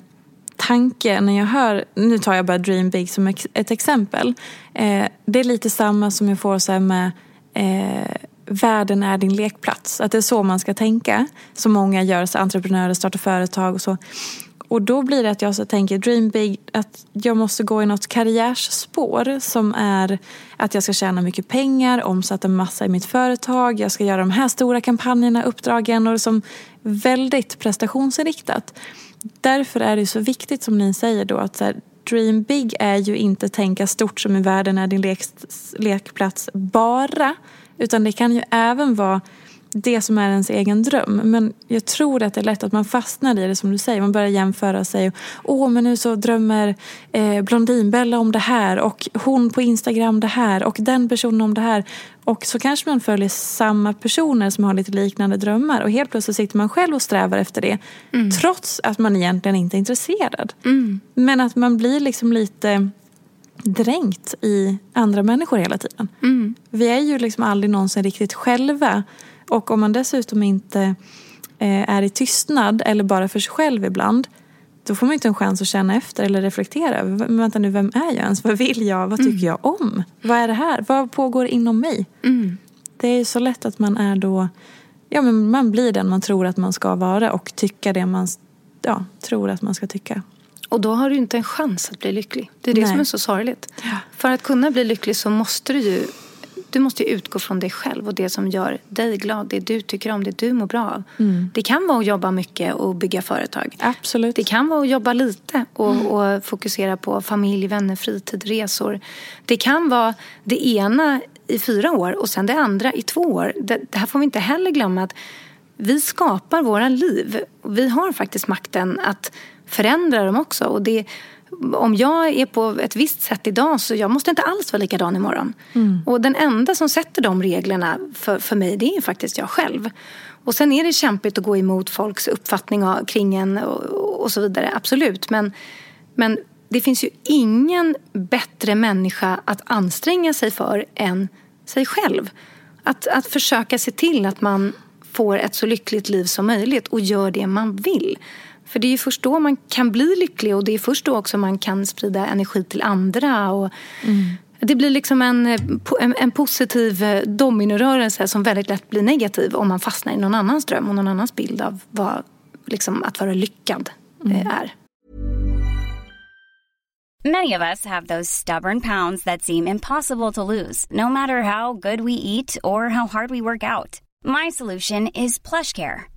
tanke när jag hör, nu tar jag bara Dream Big som ett exempel. Eh, det är lite samma som jag får så med eh, världen är din lekplats. Att det är så man ska tänka. Som många gör, så entreprenörer startar företag och så. Och då blir det att jag så tänker dream big, att jag måste gå i något karriärsspår som är att jag ska tjäna mycket pengar, omsätta massa i mitt företag, jag ska göra de här stora kampanjerna, uppdragen och som väldigt prestationsinriktat. Därför är det så viktigt som ni säger då att så här, dream big är ju inte tänka stort som i världen är din lek, lekplats bara, utan det kan ju även vara det som är ens egen dröm. Men jag tror att det är lätt att man fastnar i det som du säger. Man börjar jämföra sig. Åh, men nu så drömmer eh, Blondinbella om det här och hon på Instagram det här och den personen om det här. Och så kanske man följer samma personer som har lite liknande drömmar och helt plötsligt sitter man själv och strävar efter det. Trots att man egentligen inte är intresserad. Men att man blir liksom lite dränkt i andra människor hela tiden. Vi är ju liksom aldrig någonsin riktigt själva. Och om man dessutom inte eh, är i tystnad eller bara för sig själv ibland då får man inte en chans att känna efter eller reflektera. Men vänta nu, vem är jag ens? Vad vill jag? Vad tycker jag om? Vad är det här? Vad pågår inom mig? Det är ju så lätt att man är då... Ja, men man blir den man tror att man ska vara och tycka det man ja, tror att man ska tycka. Och då har du inte en chans att bli lycklig. Det är det Nej. som är så sorgligt. För att kunna bli lycklig så måste du ju du måste utgå från dig själv och det som gör dig glad. Det du tycker om, det du mår bra av. Det kan vara att jobba mycket och bygga företag. Absolut. Det kan vara att jobba lite och, och fokusera på familj, vänner, fritid, resor. Det kan vara det ena i fyra år och sen det andra i två år. Det, det här får vi inte heller glömma att vi skapar våra liv. Vi har faktiskt makten att förändra dem också. Och det, om jag är på ett visst sätt idag så jag måste inte alls vara likadan imorgon. Mm. Och den enda som sätter de reglerna för, för mig det är faktiskt jag själv. Och sen är det kämpigt att gå emot folks uppfattning kring en och, och så vidare, absolut. Men, men det finns ju ingen bättre människa att anstränga sig för än sig själv. Att, att försöka se till att man får ett så lyckligt liv som möjligt och gör det man vill. För det är först då man kan bli lycklig och det är först då också man kan sprida energi till andra. Och mm. Det blir liksom en, en, en, positiv eh, dominorörelse som väldigt lätt blir negativ om man fastnar i någon annans dröm och någon annans bild av vad liksom, att vara lyckad mm. Eh, är. Many of us have those stubborn pounds that seem impossible to lose no matter how good we eat or how hard we work out. My solution is plush care.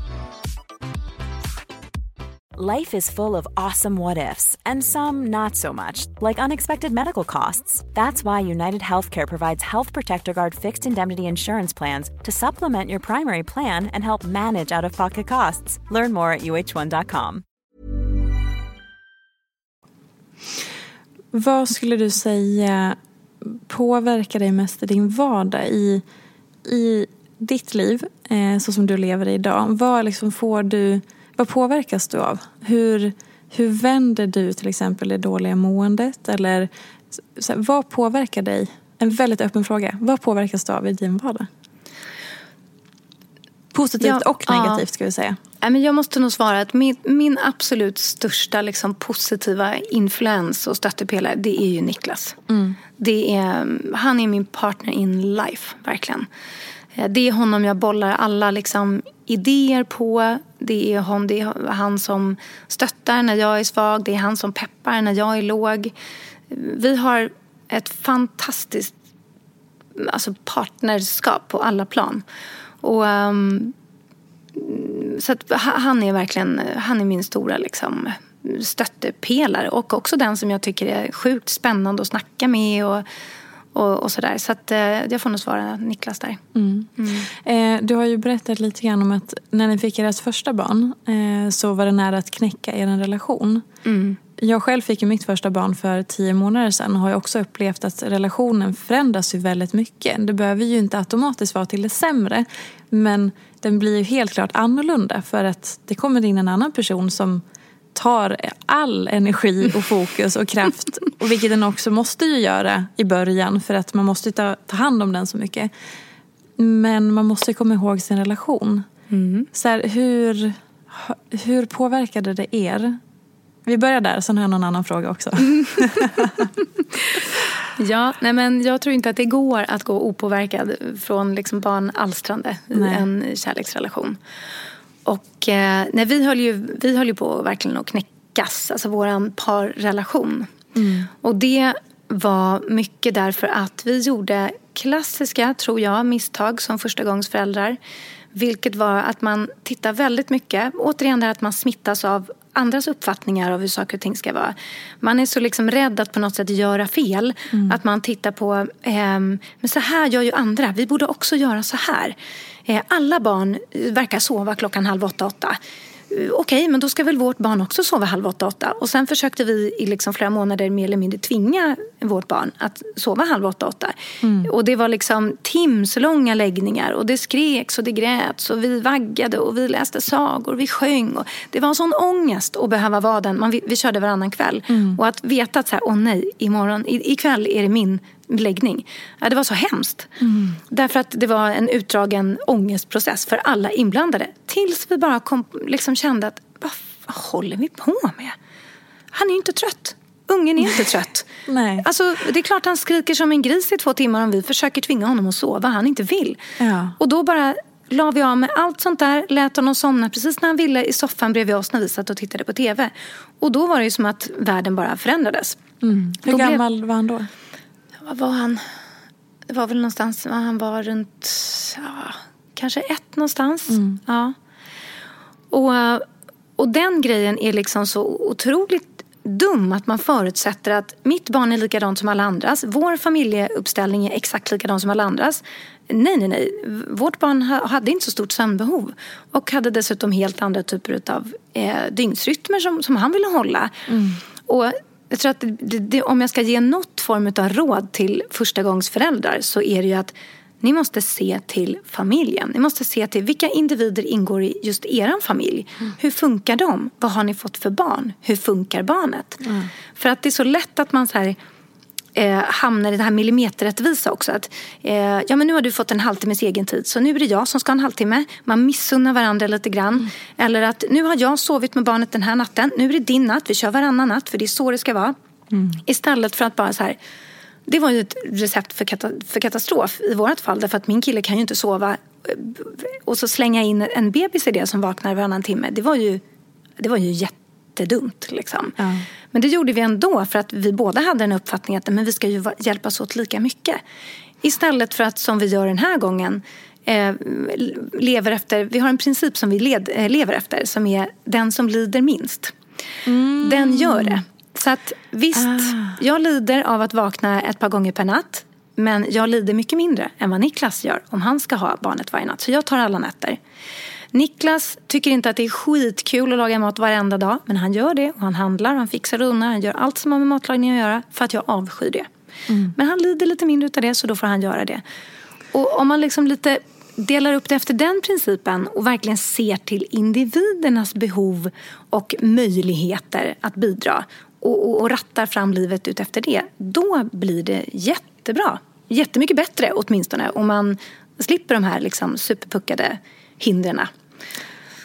Life is full of awesome what ifs, and some not so much, like unexpected medical costs. That's why United Healthcare provides Health Protector Guard fixed indemnity insurance plans to supplement your primary plan and help manage out of pocket costs. Learn more at uh1.com. Vad skulle du säga påverkar dig mest i din vardag i, i ditt liv, eh, så som du lever idag? Vad liksom får du vad påverkas du av? Hur, hur vänder du till exempel det dåliga måendet? Eller här, vad påverkar dig? En väldigt öppen fråga. Vad påverkas du av i din vardag? Positivt ja, och negativt ja. ska vi säga. Jag måste nog svara att min, min absolut största liksom, positiva influens och stöttepelare det är ju Niklas. Mm. Det är, han är min partner in life, verkligen. Eh, det är honom jag bollar alla liksom, idéer på. Det är, hon, det är han som stöttar när jag är svag. Det är han som peppar när jag är låg. Vi har ett fantastiskt alltså partnerskap på alla plan. Och, um, så att han är verkligen han är min stora liksom, stöttepelare och också den som jag tycker är sjukt spännande att snacka med. Och, och, och sådär. Så att, eh, jag får nog svara Niklas där. Mm. Mm. Eh, du har ju berättat lite grann om att när ni fick ert första barn eh, så var det nära att knäcka er relation. Mm. Jag själv fick ju mitt första barn för tio månader sedan och har också upplevt att relationen förändras ju väldigt mycket. Det behöver ju inte automatiskt vara till det sämre men den blir ju helt klart annorlunda för att det kommer in en annan person som tar all energi och fokus och kraft. Och vilket den också måste ju göra i början för att man måste ta, ta hand om den så mycket. Men man måste komma ihåg sin relation. Mm. Så här, hur, hur påverkade det er? Vi börjar där, sen har jag någon annan fråga också. Mm. ja, nej men jag tror inte att det går att gå opåverkad från liksom barnalstrande i en kärleksrelation. Och eh, nej, vi, höll ju, vi höll ju på verkligen att knäckas, alltså vår parrelation. Mm. Och det var mycket därför att vi gjorde klassiska, tror jag, misstag som förstagångsföräldrar. Vilket var att man tittar väldigt mycket, återigen det här att man smittas av andras uppfattningar av hur saker och ting ska vara. Man är så liksom rädd att på något sätt göra fel. Mm. Att man tittar på, eh, men så här gör ju andra, vi borde också göra så här. Eh, alla barn verkar sova klockan halv åtta, åtta. Eh, okej, okay, men då ska väl vårt barn också sova halv åtta, åtta. Och sen försökte vi i liksom flera månader mer eller mindre tvinga vårt barn att sova halv åtta, åtta. Mm. Och det var liksom timslånga läggningar och det skreks och det gräts och vi vaggade och vi läste sagor, vi sjöng. Och det var en sån ångest att behöva vara den. Man, vi, vi körde varannan kväll. Mm. Och att veta att så här, åh nej, imorgon, ikväll är det min läggning. Ja, det var så hemskt. Mm. Därför att det var en utdragen ångestprocess för alla inblandade. Tills vi bara kom, liksom kände att vad, vad håller vi på med? Han är ju inte trött. Ungen är inte trött. Nej. Alltså, det är klart han skriker som en gris i två timmar om vi försöker tvinga honom att sova. Han inte vill. Ja. Och då bara la vi av med allt sånt där, lät honom somna precis när han ville i soffan bredvid oss när vi satt och tittade på TV. Och då var det som att världen bara förändrades. Mm. Hur då gammal blev... var han då? Vad var han? Det var väl någonstans, han var runt, ja, kanske ett någonstans. Mm. Ja. Och, och den grejen är liksom så otroligt dum att man förutsätter att mitt barn är likadant som alla andras. Vår familjeuppställning är exakt likadan som alla andras. Nej, nej, nej. Vårt barn hade inte så stort sömnbehov och hade dessutom helt andra typer av eh, dygnsrytmer som, som han ville hålla. Mm. Och jag tror att det, det, om jag ska ge något form av råd till förstagångsföräldrar så är det ju att ni måste se till familjen. Ni måste se till vilka individer ingår i just er familj. Mm. Hur funkar de? Vad har ni fått för barn? Hur funkar barnet? Mm. För att det är så lätt att man så här, eh, hamnar i det här millimeterrättvisa också. Att, eh, ja, men nu har du fått en halvtimmes egen tid så nu är det jag som ska ha en halvtimme. Man missunnar varandra lite grann. Mm. Eller att nu har jag sovit med barnet den här natten. Nu är det din natt. Vi kör varannan natt för det är så det ska vara. Mm. Istället för att bara så här det var ju ett recept för, kata för katastrof i vårt fall. Därför att min kille kan ju inte sova. Och så slänga in en bebis i det som vaknar varannan timme. Det var ju, det var ju jättedumt. Liksom. Ja. Men det gjorde vi ändå för att vi båda hade en uppfattning att men vi ska ju hjälpas åt lika mycket. Istället för att som vi gör den här gången eh, lever efter, vi har en princip som vi led, eh, lever efter som är den som lider minst. Mm. Den gör det. Så att visst, ah. jag lider av att vakna ett par gånger per natt. Men jag lider mycket mindre än vad Niklas gör om han ska ha barnet varje natt. Så jag tar alla nätter. Niklas tycker inte att det är skitkul att laga mat varenda dag. Men han gör det och han handlar, han fixar och unnar, han gör allt som har med matlagning att göra. För att jag avskyr det. Mm. Men han lider lite mindre av det så då får han göra det. Och om man liksom lite delar upp det efter den principen och verkligen ser till individernas behov och möjligheter att bidra och, och, och rattar fram livet ut efter det, då blir det jättebra. Jättemycket bättre åtminstone om man slipper de här liksom superpuckade hindren.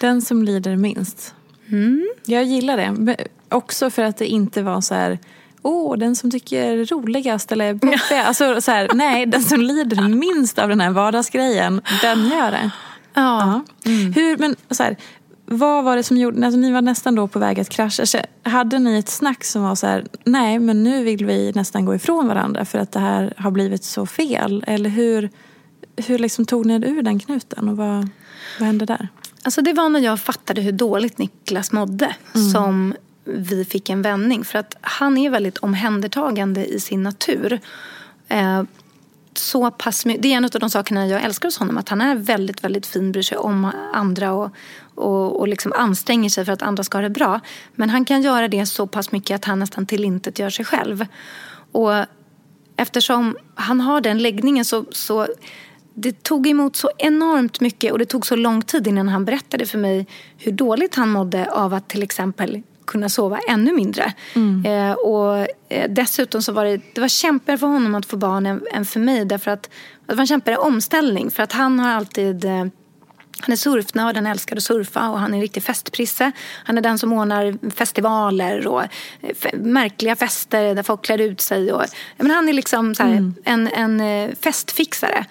Den som lider minst. Mm. Jag gillar det. Också för att det inte var så här Åh, den som tycker roligast eller peppiga. Alltså, så här, nej, den som lider minst av den här vardagsgrejen, den gör det. Ja. ja. Mm. Hur, men så här, vad var det som gjorde, alltså ni var nästan då på väg att krascha. Hade ni ett snack som var så här, nej men nu vill vi nästan gå ifrån varandra för att det här har blivit så fel? Eller hur, hur liksom tog ni er ur den knuten och vad, vad hände där? Alltså det var när jag fattade hur dåligt Niklas mådde mm. som vi fick en vändning. För att han är väldigt omhändertagande i sin natur. Eh, så pass Det är en av de sakerna jag älskar hos honom. Att han är väldigt, väldigt fin, bryr sig om andra och, och, och liksom anstränger sig för att andra ska ha det bra. Men han kan göra det så pass mycket att han nästan tillintet gör sig själv. Och eftersom han har den läggningen så, så det tog emot så enormt mycket och det tog så lång tid innan han berättade för mig hur dåligt han mådde av att till exempel kunna sova ännu mindre. Mm. Eh, och eh, dessutom så var det, det var kämpigare för honom att få barn än, än, för mig därför att det var en kämpigare omställning för att han har alltid eh, han är surfnörd, han älskar att surfa och han är en riktig festprisse. Han är den som ordnar festivaler och eh, märkliga fester där folk klär ut sig. Och, men han är liksom här, mm. en, en eh, festfixare.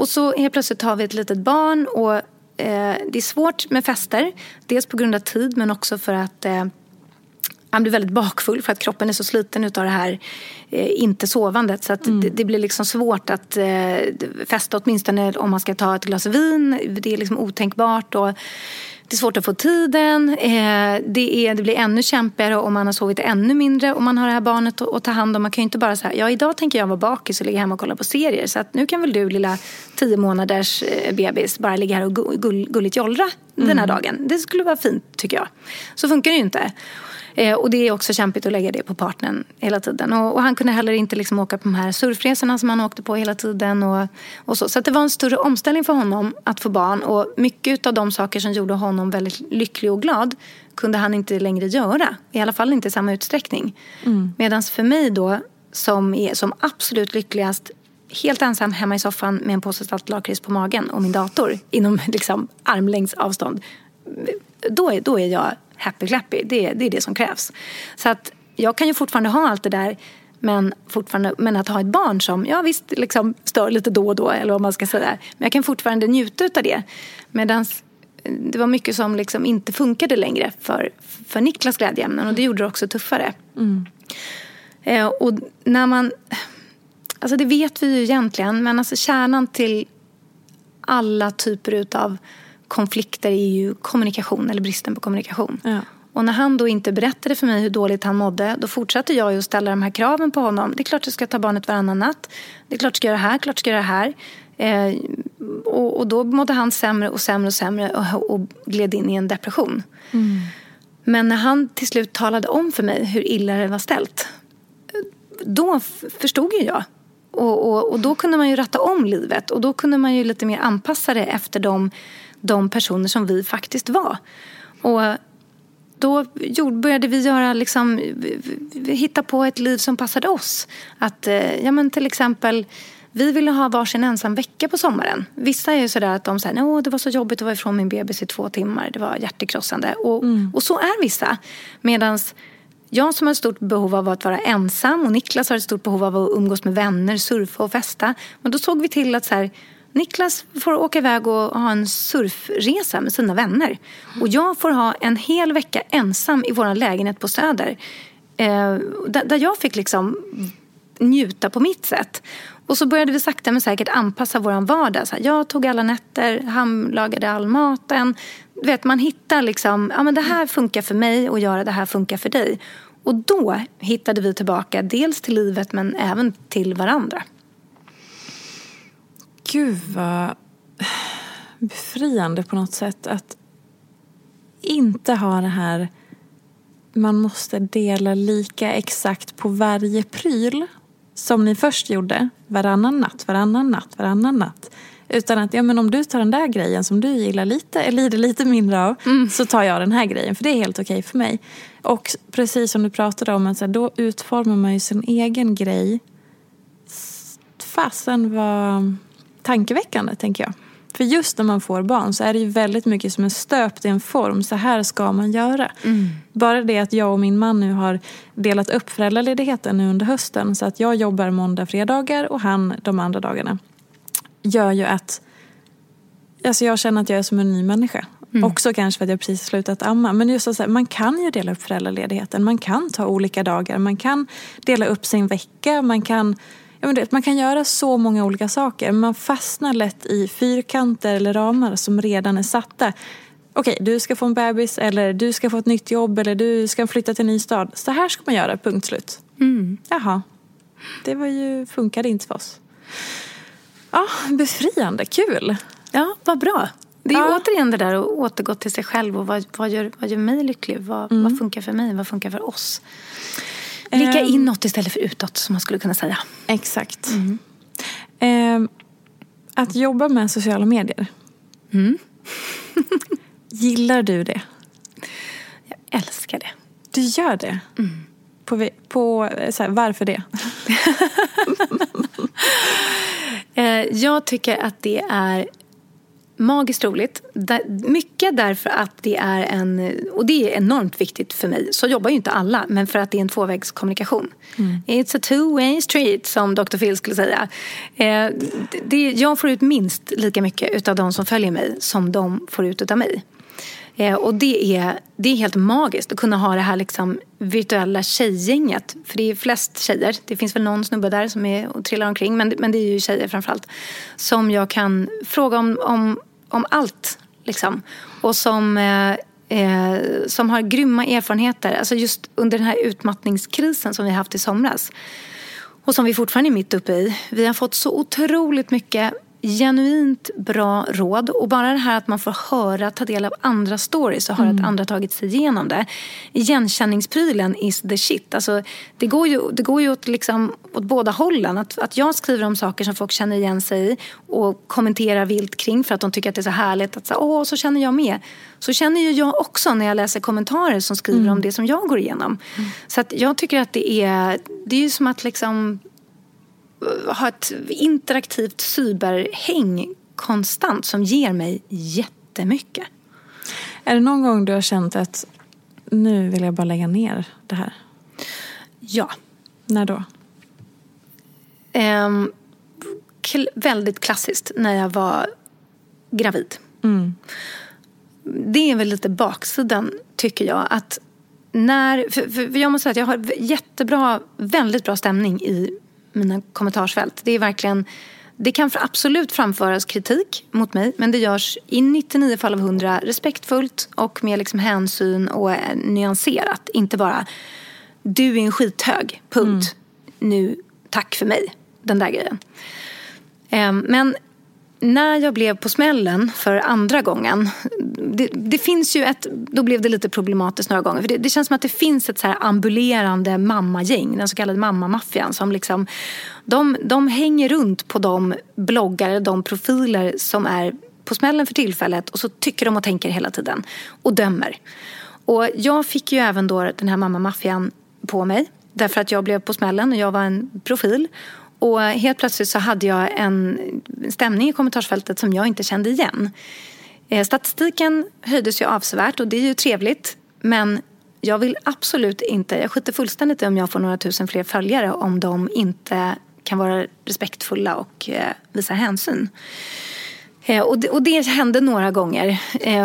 Och så helt plötsligt har vi ett litet barn och eh, det är svårt med fester. Dels på grund av tid men också för att eh, han blir väldigt bakfull för att kroppen är så sliten av det här eh, inte sovandet. Så att mm. det, det, blir liksom svårt att eh, festa åtminstone om man ska ta ett glas vin. Det är liksom otänkbart. Och det är svårt att få tiden. Eh, det, är, det blir ännu kämpigare om man har sovit ännu mindre och man har det här barnet att, ta hand om. Man kan ju inte bara säga, ja idag tänker jag vara bakis och ligga hemma och kolla på serier. Så att nu kan väl du lilla tio månaders eh, bebis bara ligga här och gull, gulligt jollra mm. den här mm. dagen. Det skulle vara fint tycker jag. Så funkar det ju inte. Eh, och det är också kämpigt att lägga det på partnern hela tiden. Och, och han kunde heller inte liksom åka på de här surfresorna som han åkte på hela tiden. Och, och så så det var en större omställning för honom att få barn. Och mycket av de saker som gjorde honom väldigt lycklig och glad kunde han inte längre göra. I alla fall inte i samma utsträckning. Mm. Medan för mig då, som är som absolut lyckligast helt ensam hemma i soffan med en påse saltlakrits på magen och min dator inom liksom armlängds avstånd. Då är, då är jag happy clappy. Det, det är det som krävs. Så att jag kan ju fortfarande ha allt det där men, fortfarande, men att ha ett barn som ja, visst, liksom stör lite då och då eller vad man ska säga. Men jag kan fortfarande njuta av det. Medan det var mycket som liksom inte funkade längre för, för Niklas glädjeämnen och det gjorde det också tuffare. Mm. Eh, och när man... Alltså det vet vi ju egentligen men alltså kärnan till alla typer utav konflikter är ju kommunikation eller bristen på kommunikation. Ja. Och när han då inte berättade för mig hur dåligt han mådde då fortsatte jag att ställa de här kraven på honom. Det är klart du ska ta barnet varannan natt. Det är klart du ska göra det här, klart du ska göra det här. Eh, och, och, då mådde han sämre och sämre och sämre och, och gled in i en depression. Mm. Men när han till slut talade om för mig hur illa det var ställt då förstod ju jag. Och, och, och, då kunde man ju ratta om livet och då kunde man ju lite mer anpassa det efter de de personer som vi faktiskt var. Och då började vi göra liksom, hitta på ett liv som passade oss. Att, eh, ja men till exempel, vi ville ha varsin ensam vecka på sommaren. Vissa är ju sådär att de säger att det var så jobbigt att vara ifrån min bebis i två timmar. Det var hjärtekrossande. Och, mm. och så är vissa. Medan jag som har ett stort behov av att vara ensam och Niklas har ett stort behov av att umgås med vänner, surfa och festa. Men då såg vi till att så här, Niklas får åka iväg och ha en surfresa med sina vänner. Och jag får ha en hel vecka ensam i vår lägenhet på Söder. Eh, där jag fick liksom njuta på mitt sätt. Och så började vi sakta men säkert anpassa vår vardag. Så här, jag tog alla nätter, han lagade all maten. Du vet, man hittar liksom, ja men det här funkar för mig och göra det här funkar för dig. Och då hittade vi tillbaka dels till livet men även till varandra. Gud vad befriande på något sätt att inte ha det här man måste dela lika exakt på varje pryl som ni först gjorde. Varannan natt, varannan natt, varannan natt. Utan att ja, men om du tar den där grejen som du gillar lite, eller lider lite mindre av mm. så tar jag den här grejen för det är helt okej okay för mig. Och precis som du pratade om, så här, då utformar man ju sin egen grej. Fasen vad tankeväckande, tänker jag. För just när man får barn så är det ju väldigt mycket som är stöpt i en form. Så här ska man göra. Mm. Bara det att jag och min man nu har delat upp föräldraledigheten nu under hösten. Så att jag jobbar måndag, fredagar och han de andra dagarna. Gör ju att alltså jag känner att jag är som en ny människa. Mm. Också kanske för att jag precis slutat amma. Men just så här, man kan ju dela upp föräldraledigheten. Man kan ta olika dagar. Man kan dela upp sin vecka. Man kan men det, man kan göra så många olika saker. Man fastnar lätt i fyrkanter eller ramar som redan är satta. Okej, du ska få en bebis eller du ska få ett nytt jobb eller du ska flytta till en ny stad. Så här ska man göra, punkt slut. Mm. Jaha, det var ju, funkade inte för oss. Ja, befriande, kul. Ja, vad bra. Det är ja. återigen det där att återgå till sig själv och vad, vad, gör, vad gör mig lycklig? Vad, mm. vad funkar för mig? Vad funkar för oss? Blicka um, inåt istället för utåt som man skulle kunna säga. Exakt. Mm. Um, att jobba med sociala medier. Mm. Gillar du det? Jag älskar det. Du gör det? Mm. På, på här, varför det? Eh, jag tycker att det är magiskt roligt. Mycket därför att det är en, och det är enormt viktigt för mig. Så jobbar ju inte alla, men för att det är en tvåvägskommunikation. Mm. It's a two-way street, som Dr. Phil skulle säga. Eh, det, jag får ut minst lika mycket av de som följer mig som de får ut av mig. Eh, och det är, det är helt magiskt att kunna ha det här liksom virtuella tjejgänget. För det är flest tjejer. Det finns väl någon snubbe där som är och trillar omkring. Men, men det är ju tjejer framförallt. Som jag kan fråga om, om om allt Liksom. Och som, eh, eh, som har grymma erfarenheter. Alltså just under den här utmattningskrisen som vi har haft i somras. Och som vi fortfarande är mitt uppe i. Vi har fått så otroligt mycket genuint bra råd. Och bara det här att man får höra, ta del av andra stories och höra mm. att andra tagit sig igenom det. Igenkänningsprylen is the shit. Alltså, det går ju, det går ju åt, liksom, åt båda hållen. Att, att jag skriver om saker som folk känner igen sig i och kommenterar vilt kring för att de tycker att det är så härligt. Att så, Åh, så känner jag med. Så känner ju jag också när jag läser kommentarer som skriver mm. om det som jag går igenom. Mm. Så att jag tycker att det är, det är ju som att liksom ha ett interaktivt cyberhäng konstant som ger mig jättemycket. Är det någon gång du har känt att nu vill jag bara lägga ner det här? Ja. När då? Um, kl väldigt klassiskt, när jag var gravid. Mm. Det är väl lite baksidan, tycker jag. Att när, för, för jag måste säga att jag har jättebra, väldigt bra stämning i mina kommentarsfält. Det är verkligen det kan absolut framföras kritik mot mig men det görs i 99 fall av 100 respektfullt och med liksom hänsyn och nyanserat. Inte bara du är en skithög, punkt. Mm. Nu, tack för mig. Den där grejen. Ehm, men när jag blev på smällen för andra gången. Det, det, finns ju ett, då blev det lite problematiskt några gånger. För det, det känns som att det finns ett så här ambulerande mammagäng, den så kallade mammamaffian. Som liksom, de, de hänger runt på de bloggare, de profiler som är på smällen för tillfället och så tycker de och tänker hela tiden och dömer. Och jag fick ju även då den här mammamaffian på mig därför att jag blev på smällen och jag var en profil. Och helt plötsligt så hade jag en stämning i kommentarsfältet som jag inte kände igen. Eh, statistiken höjdes ju avsevärt och det är ju trevligt. Men jag vill absolut inte, jag skiter fullständigt i om jag får några tusen fler följare om de inte kan vara respektfulla och eh, visa hänsyn. Eh, och, det, och det hände några gånger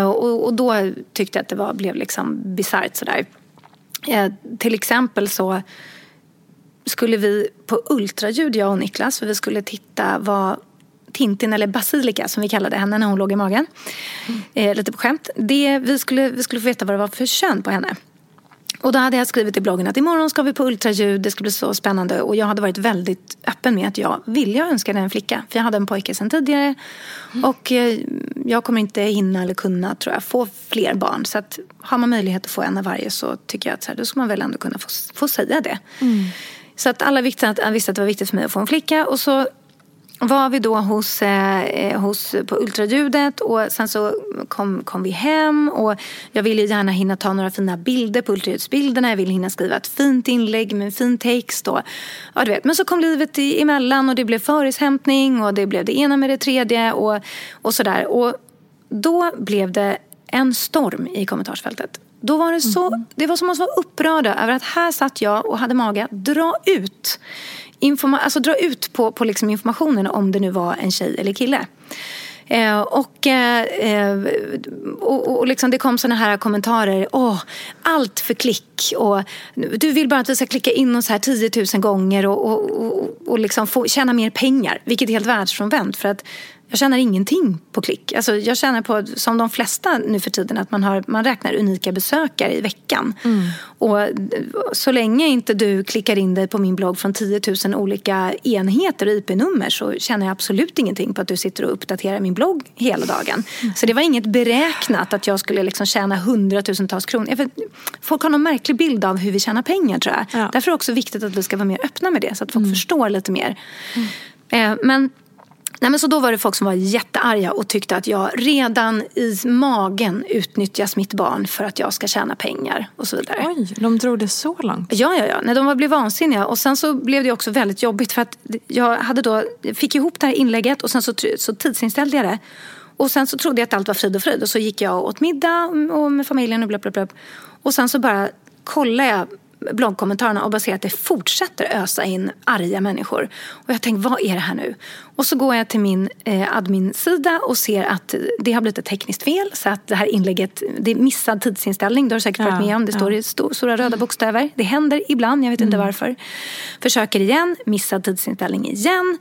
och, och, då tyckte jag att det var, blev liksom bisarrt sådär. Till exempel så skulle vi på ultraljud, jag och Niklas, för vi skulle titta vad Tintin, eller Basilika som vi kallade henne när hon låg i magen. Mm. Eh, lite på skämt. Det, vi, skulle, vi skulle få veta vad det var för kön på henne. Och då hade jag skrivit i bloggen att imorgon ska vi på ultraljud, det ska bli så spännande. Och jag hade varit väldigt öppen med att jag ville jag önskade en flicka. För jag hade en pojke sedan tidigare. Mm. Och eh, jag kommer inte hinna eller kunna, tror jag, få fler barn. Så att har man möjlighet att få en av varje så tycker jag att så här, då ska man väl ändå kunna få, få säga det. Mm. Så att alla visste att, visste att det var viktigt för mig att få en flicka. Och så var vi då hos, eh, eh, hos, på ultraljudet och sen så kom, kom vi hem och jag ville gärna hinna ta några fina bilder på ultraljudsbilderna. Jag ville hinna skriva ett fint inlägg med en fin text. Och, ja, du vet. Men så kom livet emellan och det blev förishämtning och det blev det ena med det tredje och, och sådär. Och då blev det en storm i kommentarsfältet. Då var det, så, mm. det var som att vara upprörda över att här satt jag och hade mage att dra ut, informa, alltså dra ut på, på liksom informationen om det nu var en tjej eller kille. Eh, och, eh, och, och liksom det kom såna här kommentarer. Åh, allt för klick. Och, du vill bara att vi ska klicka in oss här 10 000 gånger och, och, och, och liksom få, tjäna mer pengar. Vilket är helt världsfrånvänt. För att jag tjänar ingenting på klick. Alltså jag tjänar på, som de flesta nu för tiden, att man, har, man räknar unika besökare i veckan. Mm. Och så länge inte du klickar in dig på min blogg från 10 000 olika enheter och IP-nummer så tjänar jag absolut ingenting på att du sitter och uppdaterar min blogg hela dagen. Mm. Så det var inget beräknat att jag skulle liksom tjäna hundratusentals kronor. Folk har någon märklig bild av hur vi tjänar pengar tror jag. Ja. Därför är det också viktigt att vi ska vara mer öppna med det så att folk mm. förstår lite mer. Mm. Eh, men Nej, men så då var det folk som var jättearga och tyckte att jag redan i magen utnyttjar mitt barn för att jag ska tjäna pengar och så vidare. Oj, de drog det så långt? Ja, ja, ja. Nej, de blev vansinniga. Och sen så blev det också väldigt jobbigt för att jag hade då, fick ihop det här inlägget och sen så, så tidsinställde jag det. Och sen så trodde jag att allt var frid och fröjd och så gick jag och åt middag och med familjen och bla bla bla. Och sen så bara kollade jag bloggkommentarerna och bara ser att det fortsätter ösa in arga människor. Och jag tänkte, vad är det här nu? Och så går jag till min eh, admin-sida och ser att det har blivit ett tekniskt fel. Så att det här inlägget, det är missad tidsinställning. Det har du säkert varit med om. Det står i stora röda bokstäver. Det händer ibland, jag vet inte mm. varför. Försöker igen, missad tidsinställning igen.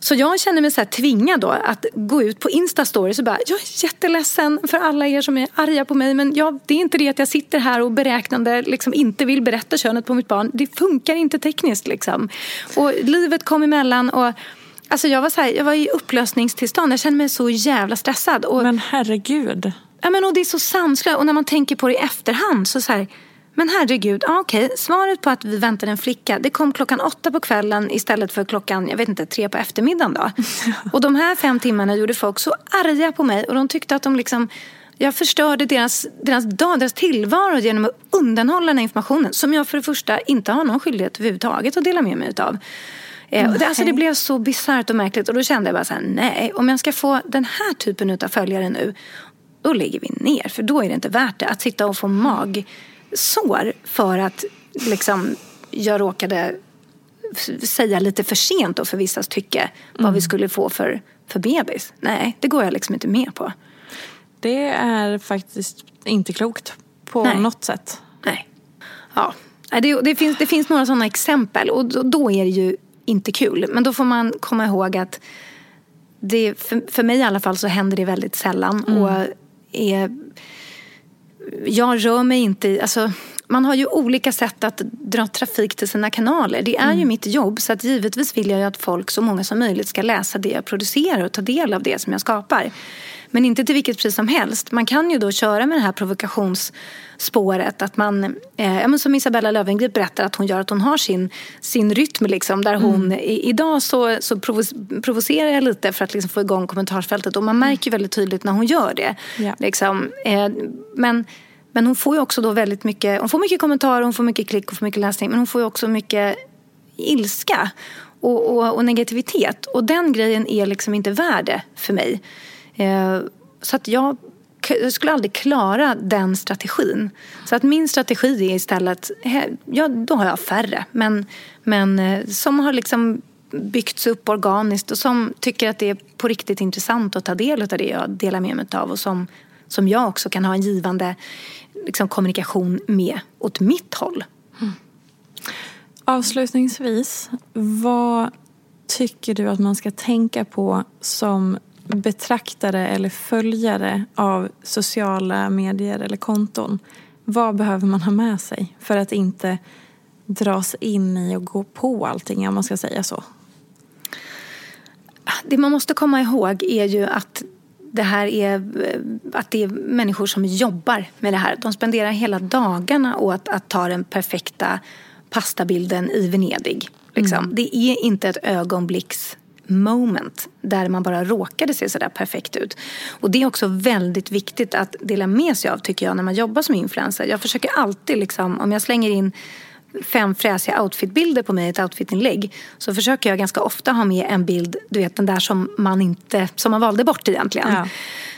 Så jag känner mig så här tvingad då att gå ut på Insta-stories och bara jag är jätteledsen för alla er som är arga på mig men jag, det är inte det att jag sitter här och beräknande liksom inte vill berätta könet på mitt barn. Det funkar inte tekniskt liksom. Och livet kom emellan och Alltså jag var, så här, jag var i upplösningstillstånd. Jag kände mig så jävla stressad. Och, men herregud. Ja, men, och det är så sanslöst. Och när man tänker på det i efterhand så, så här, men herregud, ah, okej, okay. svaret på att vi väntade en flicka, det kom klockan åtta på kvällen istället för klockan, jag vet inte, tre på eftermiddagen då. och de här fem timmarna gjorde folk så arga på mig och de tyckte att de liksom jag förstörde deras, deras dag, deras tillvaro genom att undanhålla den här informationen som jag för det första inte har någon skyldighet överhuvudtaget att dela med mig av. Eh, det, alltså det blev så bisarrt och märkligt och då kände jag bara så här, nej, om jag ska få den här typen av följare nu, då lägger vi ner. För då är det inte värt det att sitta och få magsår för att liksom, jag råkade säga lite för sent och för vissas tycke mm. vad vi mm. skulle få för, för bebis. Nej, det går jag liksom inte med på. Det är faktiskt inte klokt på Nej. något sätt. Nej. Ja. Det, det, finns, det finns några sådana exempel och då, då är det ju inte kul. Men då får man komma ihåg att det, för, för mig i alla fall så händer det väldigt sällan. Mm. Och är, jag rör mig inte alltså, man har ju olika sätt att dra trafik till sina kanaler. Det är mm. ju mitt jobb så att givetvis vill jag ju att folk, så många som möjligt, ska läsa det jag producerar och ta del av det som jag skapar. Men inte till vilket pris som helst. Man kan ju då köra med det här provokationsspåret. Att man, eh, som Isabella Löwengrip berättar att hon gör, att hon har sin, sin rytm. Liksom, där hon, mm. i, idag så, så provocerar jag lite för att liksom få igång kommentarsfältet. Och man mm. märker väldigt tydligt när hon gör det. Ja. Liksom, eh, men, men hon får ju också då väldigt mycket, hon får mycket kommentarer, hon får mycket klick och får mycket läsning. Men hon får ju också mycket ilska och, och, och negativitet. Och den grejen är liksom inte värde för mig. Eh, så att jag, jag skulle aldrig klara den strategin. Så att min strategi är istället, ja då har jag färre. Men, men eh, som har liksom byggts upp organiskt och som tycker att det är på riktigt intressant att ta del av det jag delar med mig av och som, som jag också kan ha en givande liksom, kommunikation med åt mitt håll. Mm. Avslutningsvis, vad tycker du att man ska tänka på som betraktare eller följare av sociala medier eller konton. Vad behöver man ha med sig för att inte dras in i och gå på allting om man ska säga så? Det man måste komma ihåg är ju att det här är, att det är människor som jobbar med det här. De spenderar hela dagarna åt att ta den perfekta pastabilden i Venedig. Liksom. Mm. Det är inte ett ögonblicks moment där man bara råkade se sådär perfekt ut. Och det är också väldigt viktigt att dela med sig av tycker jag när man jobbar som influencer. Jag försöker alltid liksom, om jag slänger in fem fräsiga outfitbilder på mig i ett outfitinlägg så försöker jag ganska ofta ha med en bild, du vet den där som man inte, som man valde bort egentligen. Ja.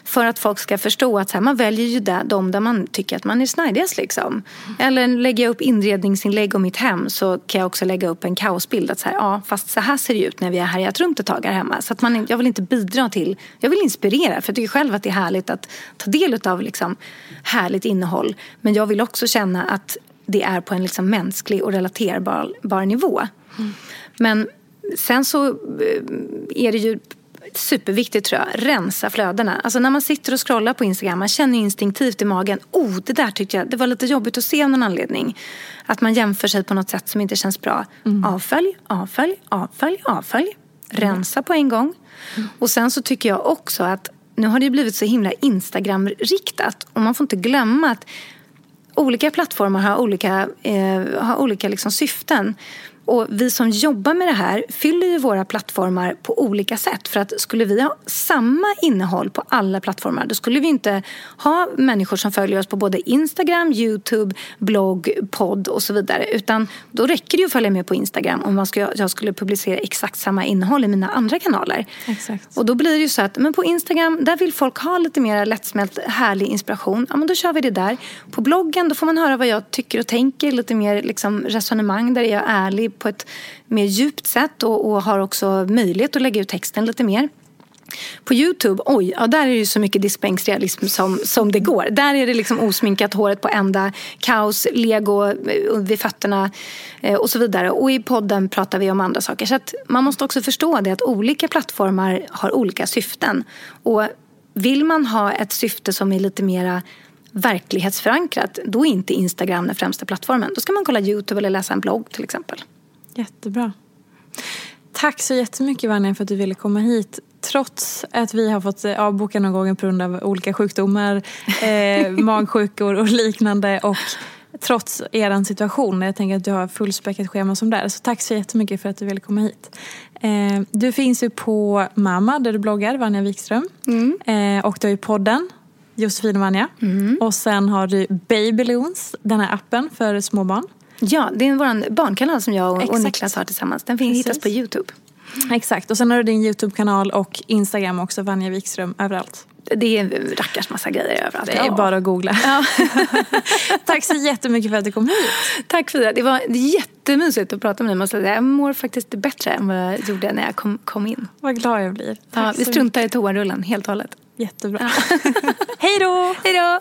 För att folk ska förstå att så här, man väljer ju där, de där man tycker att man är snidigast liksom. Eller lägger jag upp inredningsinlägg om mitt hem så kan jag också lägga upp en kaosbild. Att så här, ja, fast så här ser det ut när vi har härjat runt ett tag här hemma. Så att man, jag vill inte bidra till, jag vill inspirera. För jag tycker själv att det är härligt att ta del av liksom, härligt innehåll. Men jag vill också känna att det är på en liksom mänsklig och relaterbar nivå. Mm. Men sen så eh, är det ju superviktigt tror jag, rensa flödena. Alltså när man sitter och scrollar på Instagram, man känner instinktivt i magen, oh det där tyckte jag, det var lite jobbigt att se av någon anledning. Att man jämför sig på något sätt som inte känns bra. Mm. Avfölj, avfölj, avfölj, avfölj. Rensa mm. på en gång. Mm. Och sen så tycker jag också att nu har det blivit så himla Instagram-riktat och man får inte glömma att olika plattformar har olika, eh, har olika liksom syften. Och vi som jobbar med det här fyller ju våra plattformar på olika sätt. För att skulle vi ha samma innehåll på alla plattformar då skulle vi inte ha människor som följer oss på både Instagram, Youtube, blogg, podd och så vidare. Utan då räcker det ju att följa med på Instagram om man ska, jag skulle publicera exakt samma innehåll i mina andra kanaler. Exakt. Och då blir det ju så att men på Instagram där vill folk ha lite mer lättsmält härlig inspiration. Ja men då kör vi det där. På bloggen då får man höra vad jag tycker och tänker. Lite mer liksom resonemang där jag är ärlig på ett mer djupt sätt och, och har också möjlighet att lägga ut texten lite mer. På Youtube, oj, ja, där är det ju så mycket diskbänksrealism som, som det går. Där är det liksom osminkat, håret på ända, kaos, lego eh, vid fötterna eh, och så vidare. Och i podden pratar vi om andra saker. Så att man måste också förstå det att olika plattformar har olika syften. Och vill man ha ett syfte som är lite mera verklighetsförankrat, då är inte Instagram den främsta plattformen. Då ska man kolla Youtube eller läsa en blogg till exempel. Jättebra. Tack så jättemycket Vanja för att du ville komma hit. Trots att vi har fått avboka några gånger på grund av olika sjukdomar, eh, magsjukor och liknande och trots er situation. Jag tänker att du har fullspäckat schema som där. Så tack så jättemycket för att du ville komma hit. Eh, du finns ju på Mamma där du bloggar, Vanja Wikström. Mm. Eh, och du har ju podden Josefin och Vanja. Mm. Och sen har du Babyloons, den här appen för småbarn. Ja, det är vår barnkanal som jag och, och Niklas har tillsammans. Den finns hittas på Youtube. Exakt, och sen har du din Youtube-kanal och Instagram också, Vanja Wikström, överallt. Det är en rackars massa grejer överallt. Det är ja. bara att googla. Ja. Tack så jättemycket för att du kom hit. Tack Frida. Det var jättemysigt att prata med dig. Måste jag, jag mår faktiskt bättre än vad jag gjorde när jag kom, kom in. Vad glad jag blir. ja, vi struntar mycket. i toarullen helt och hållet. Jättebra. Hej då! Hej då!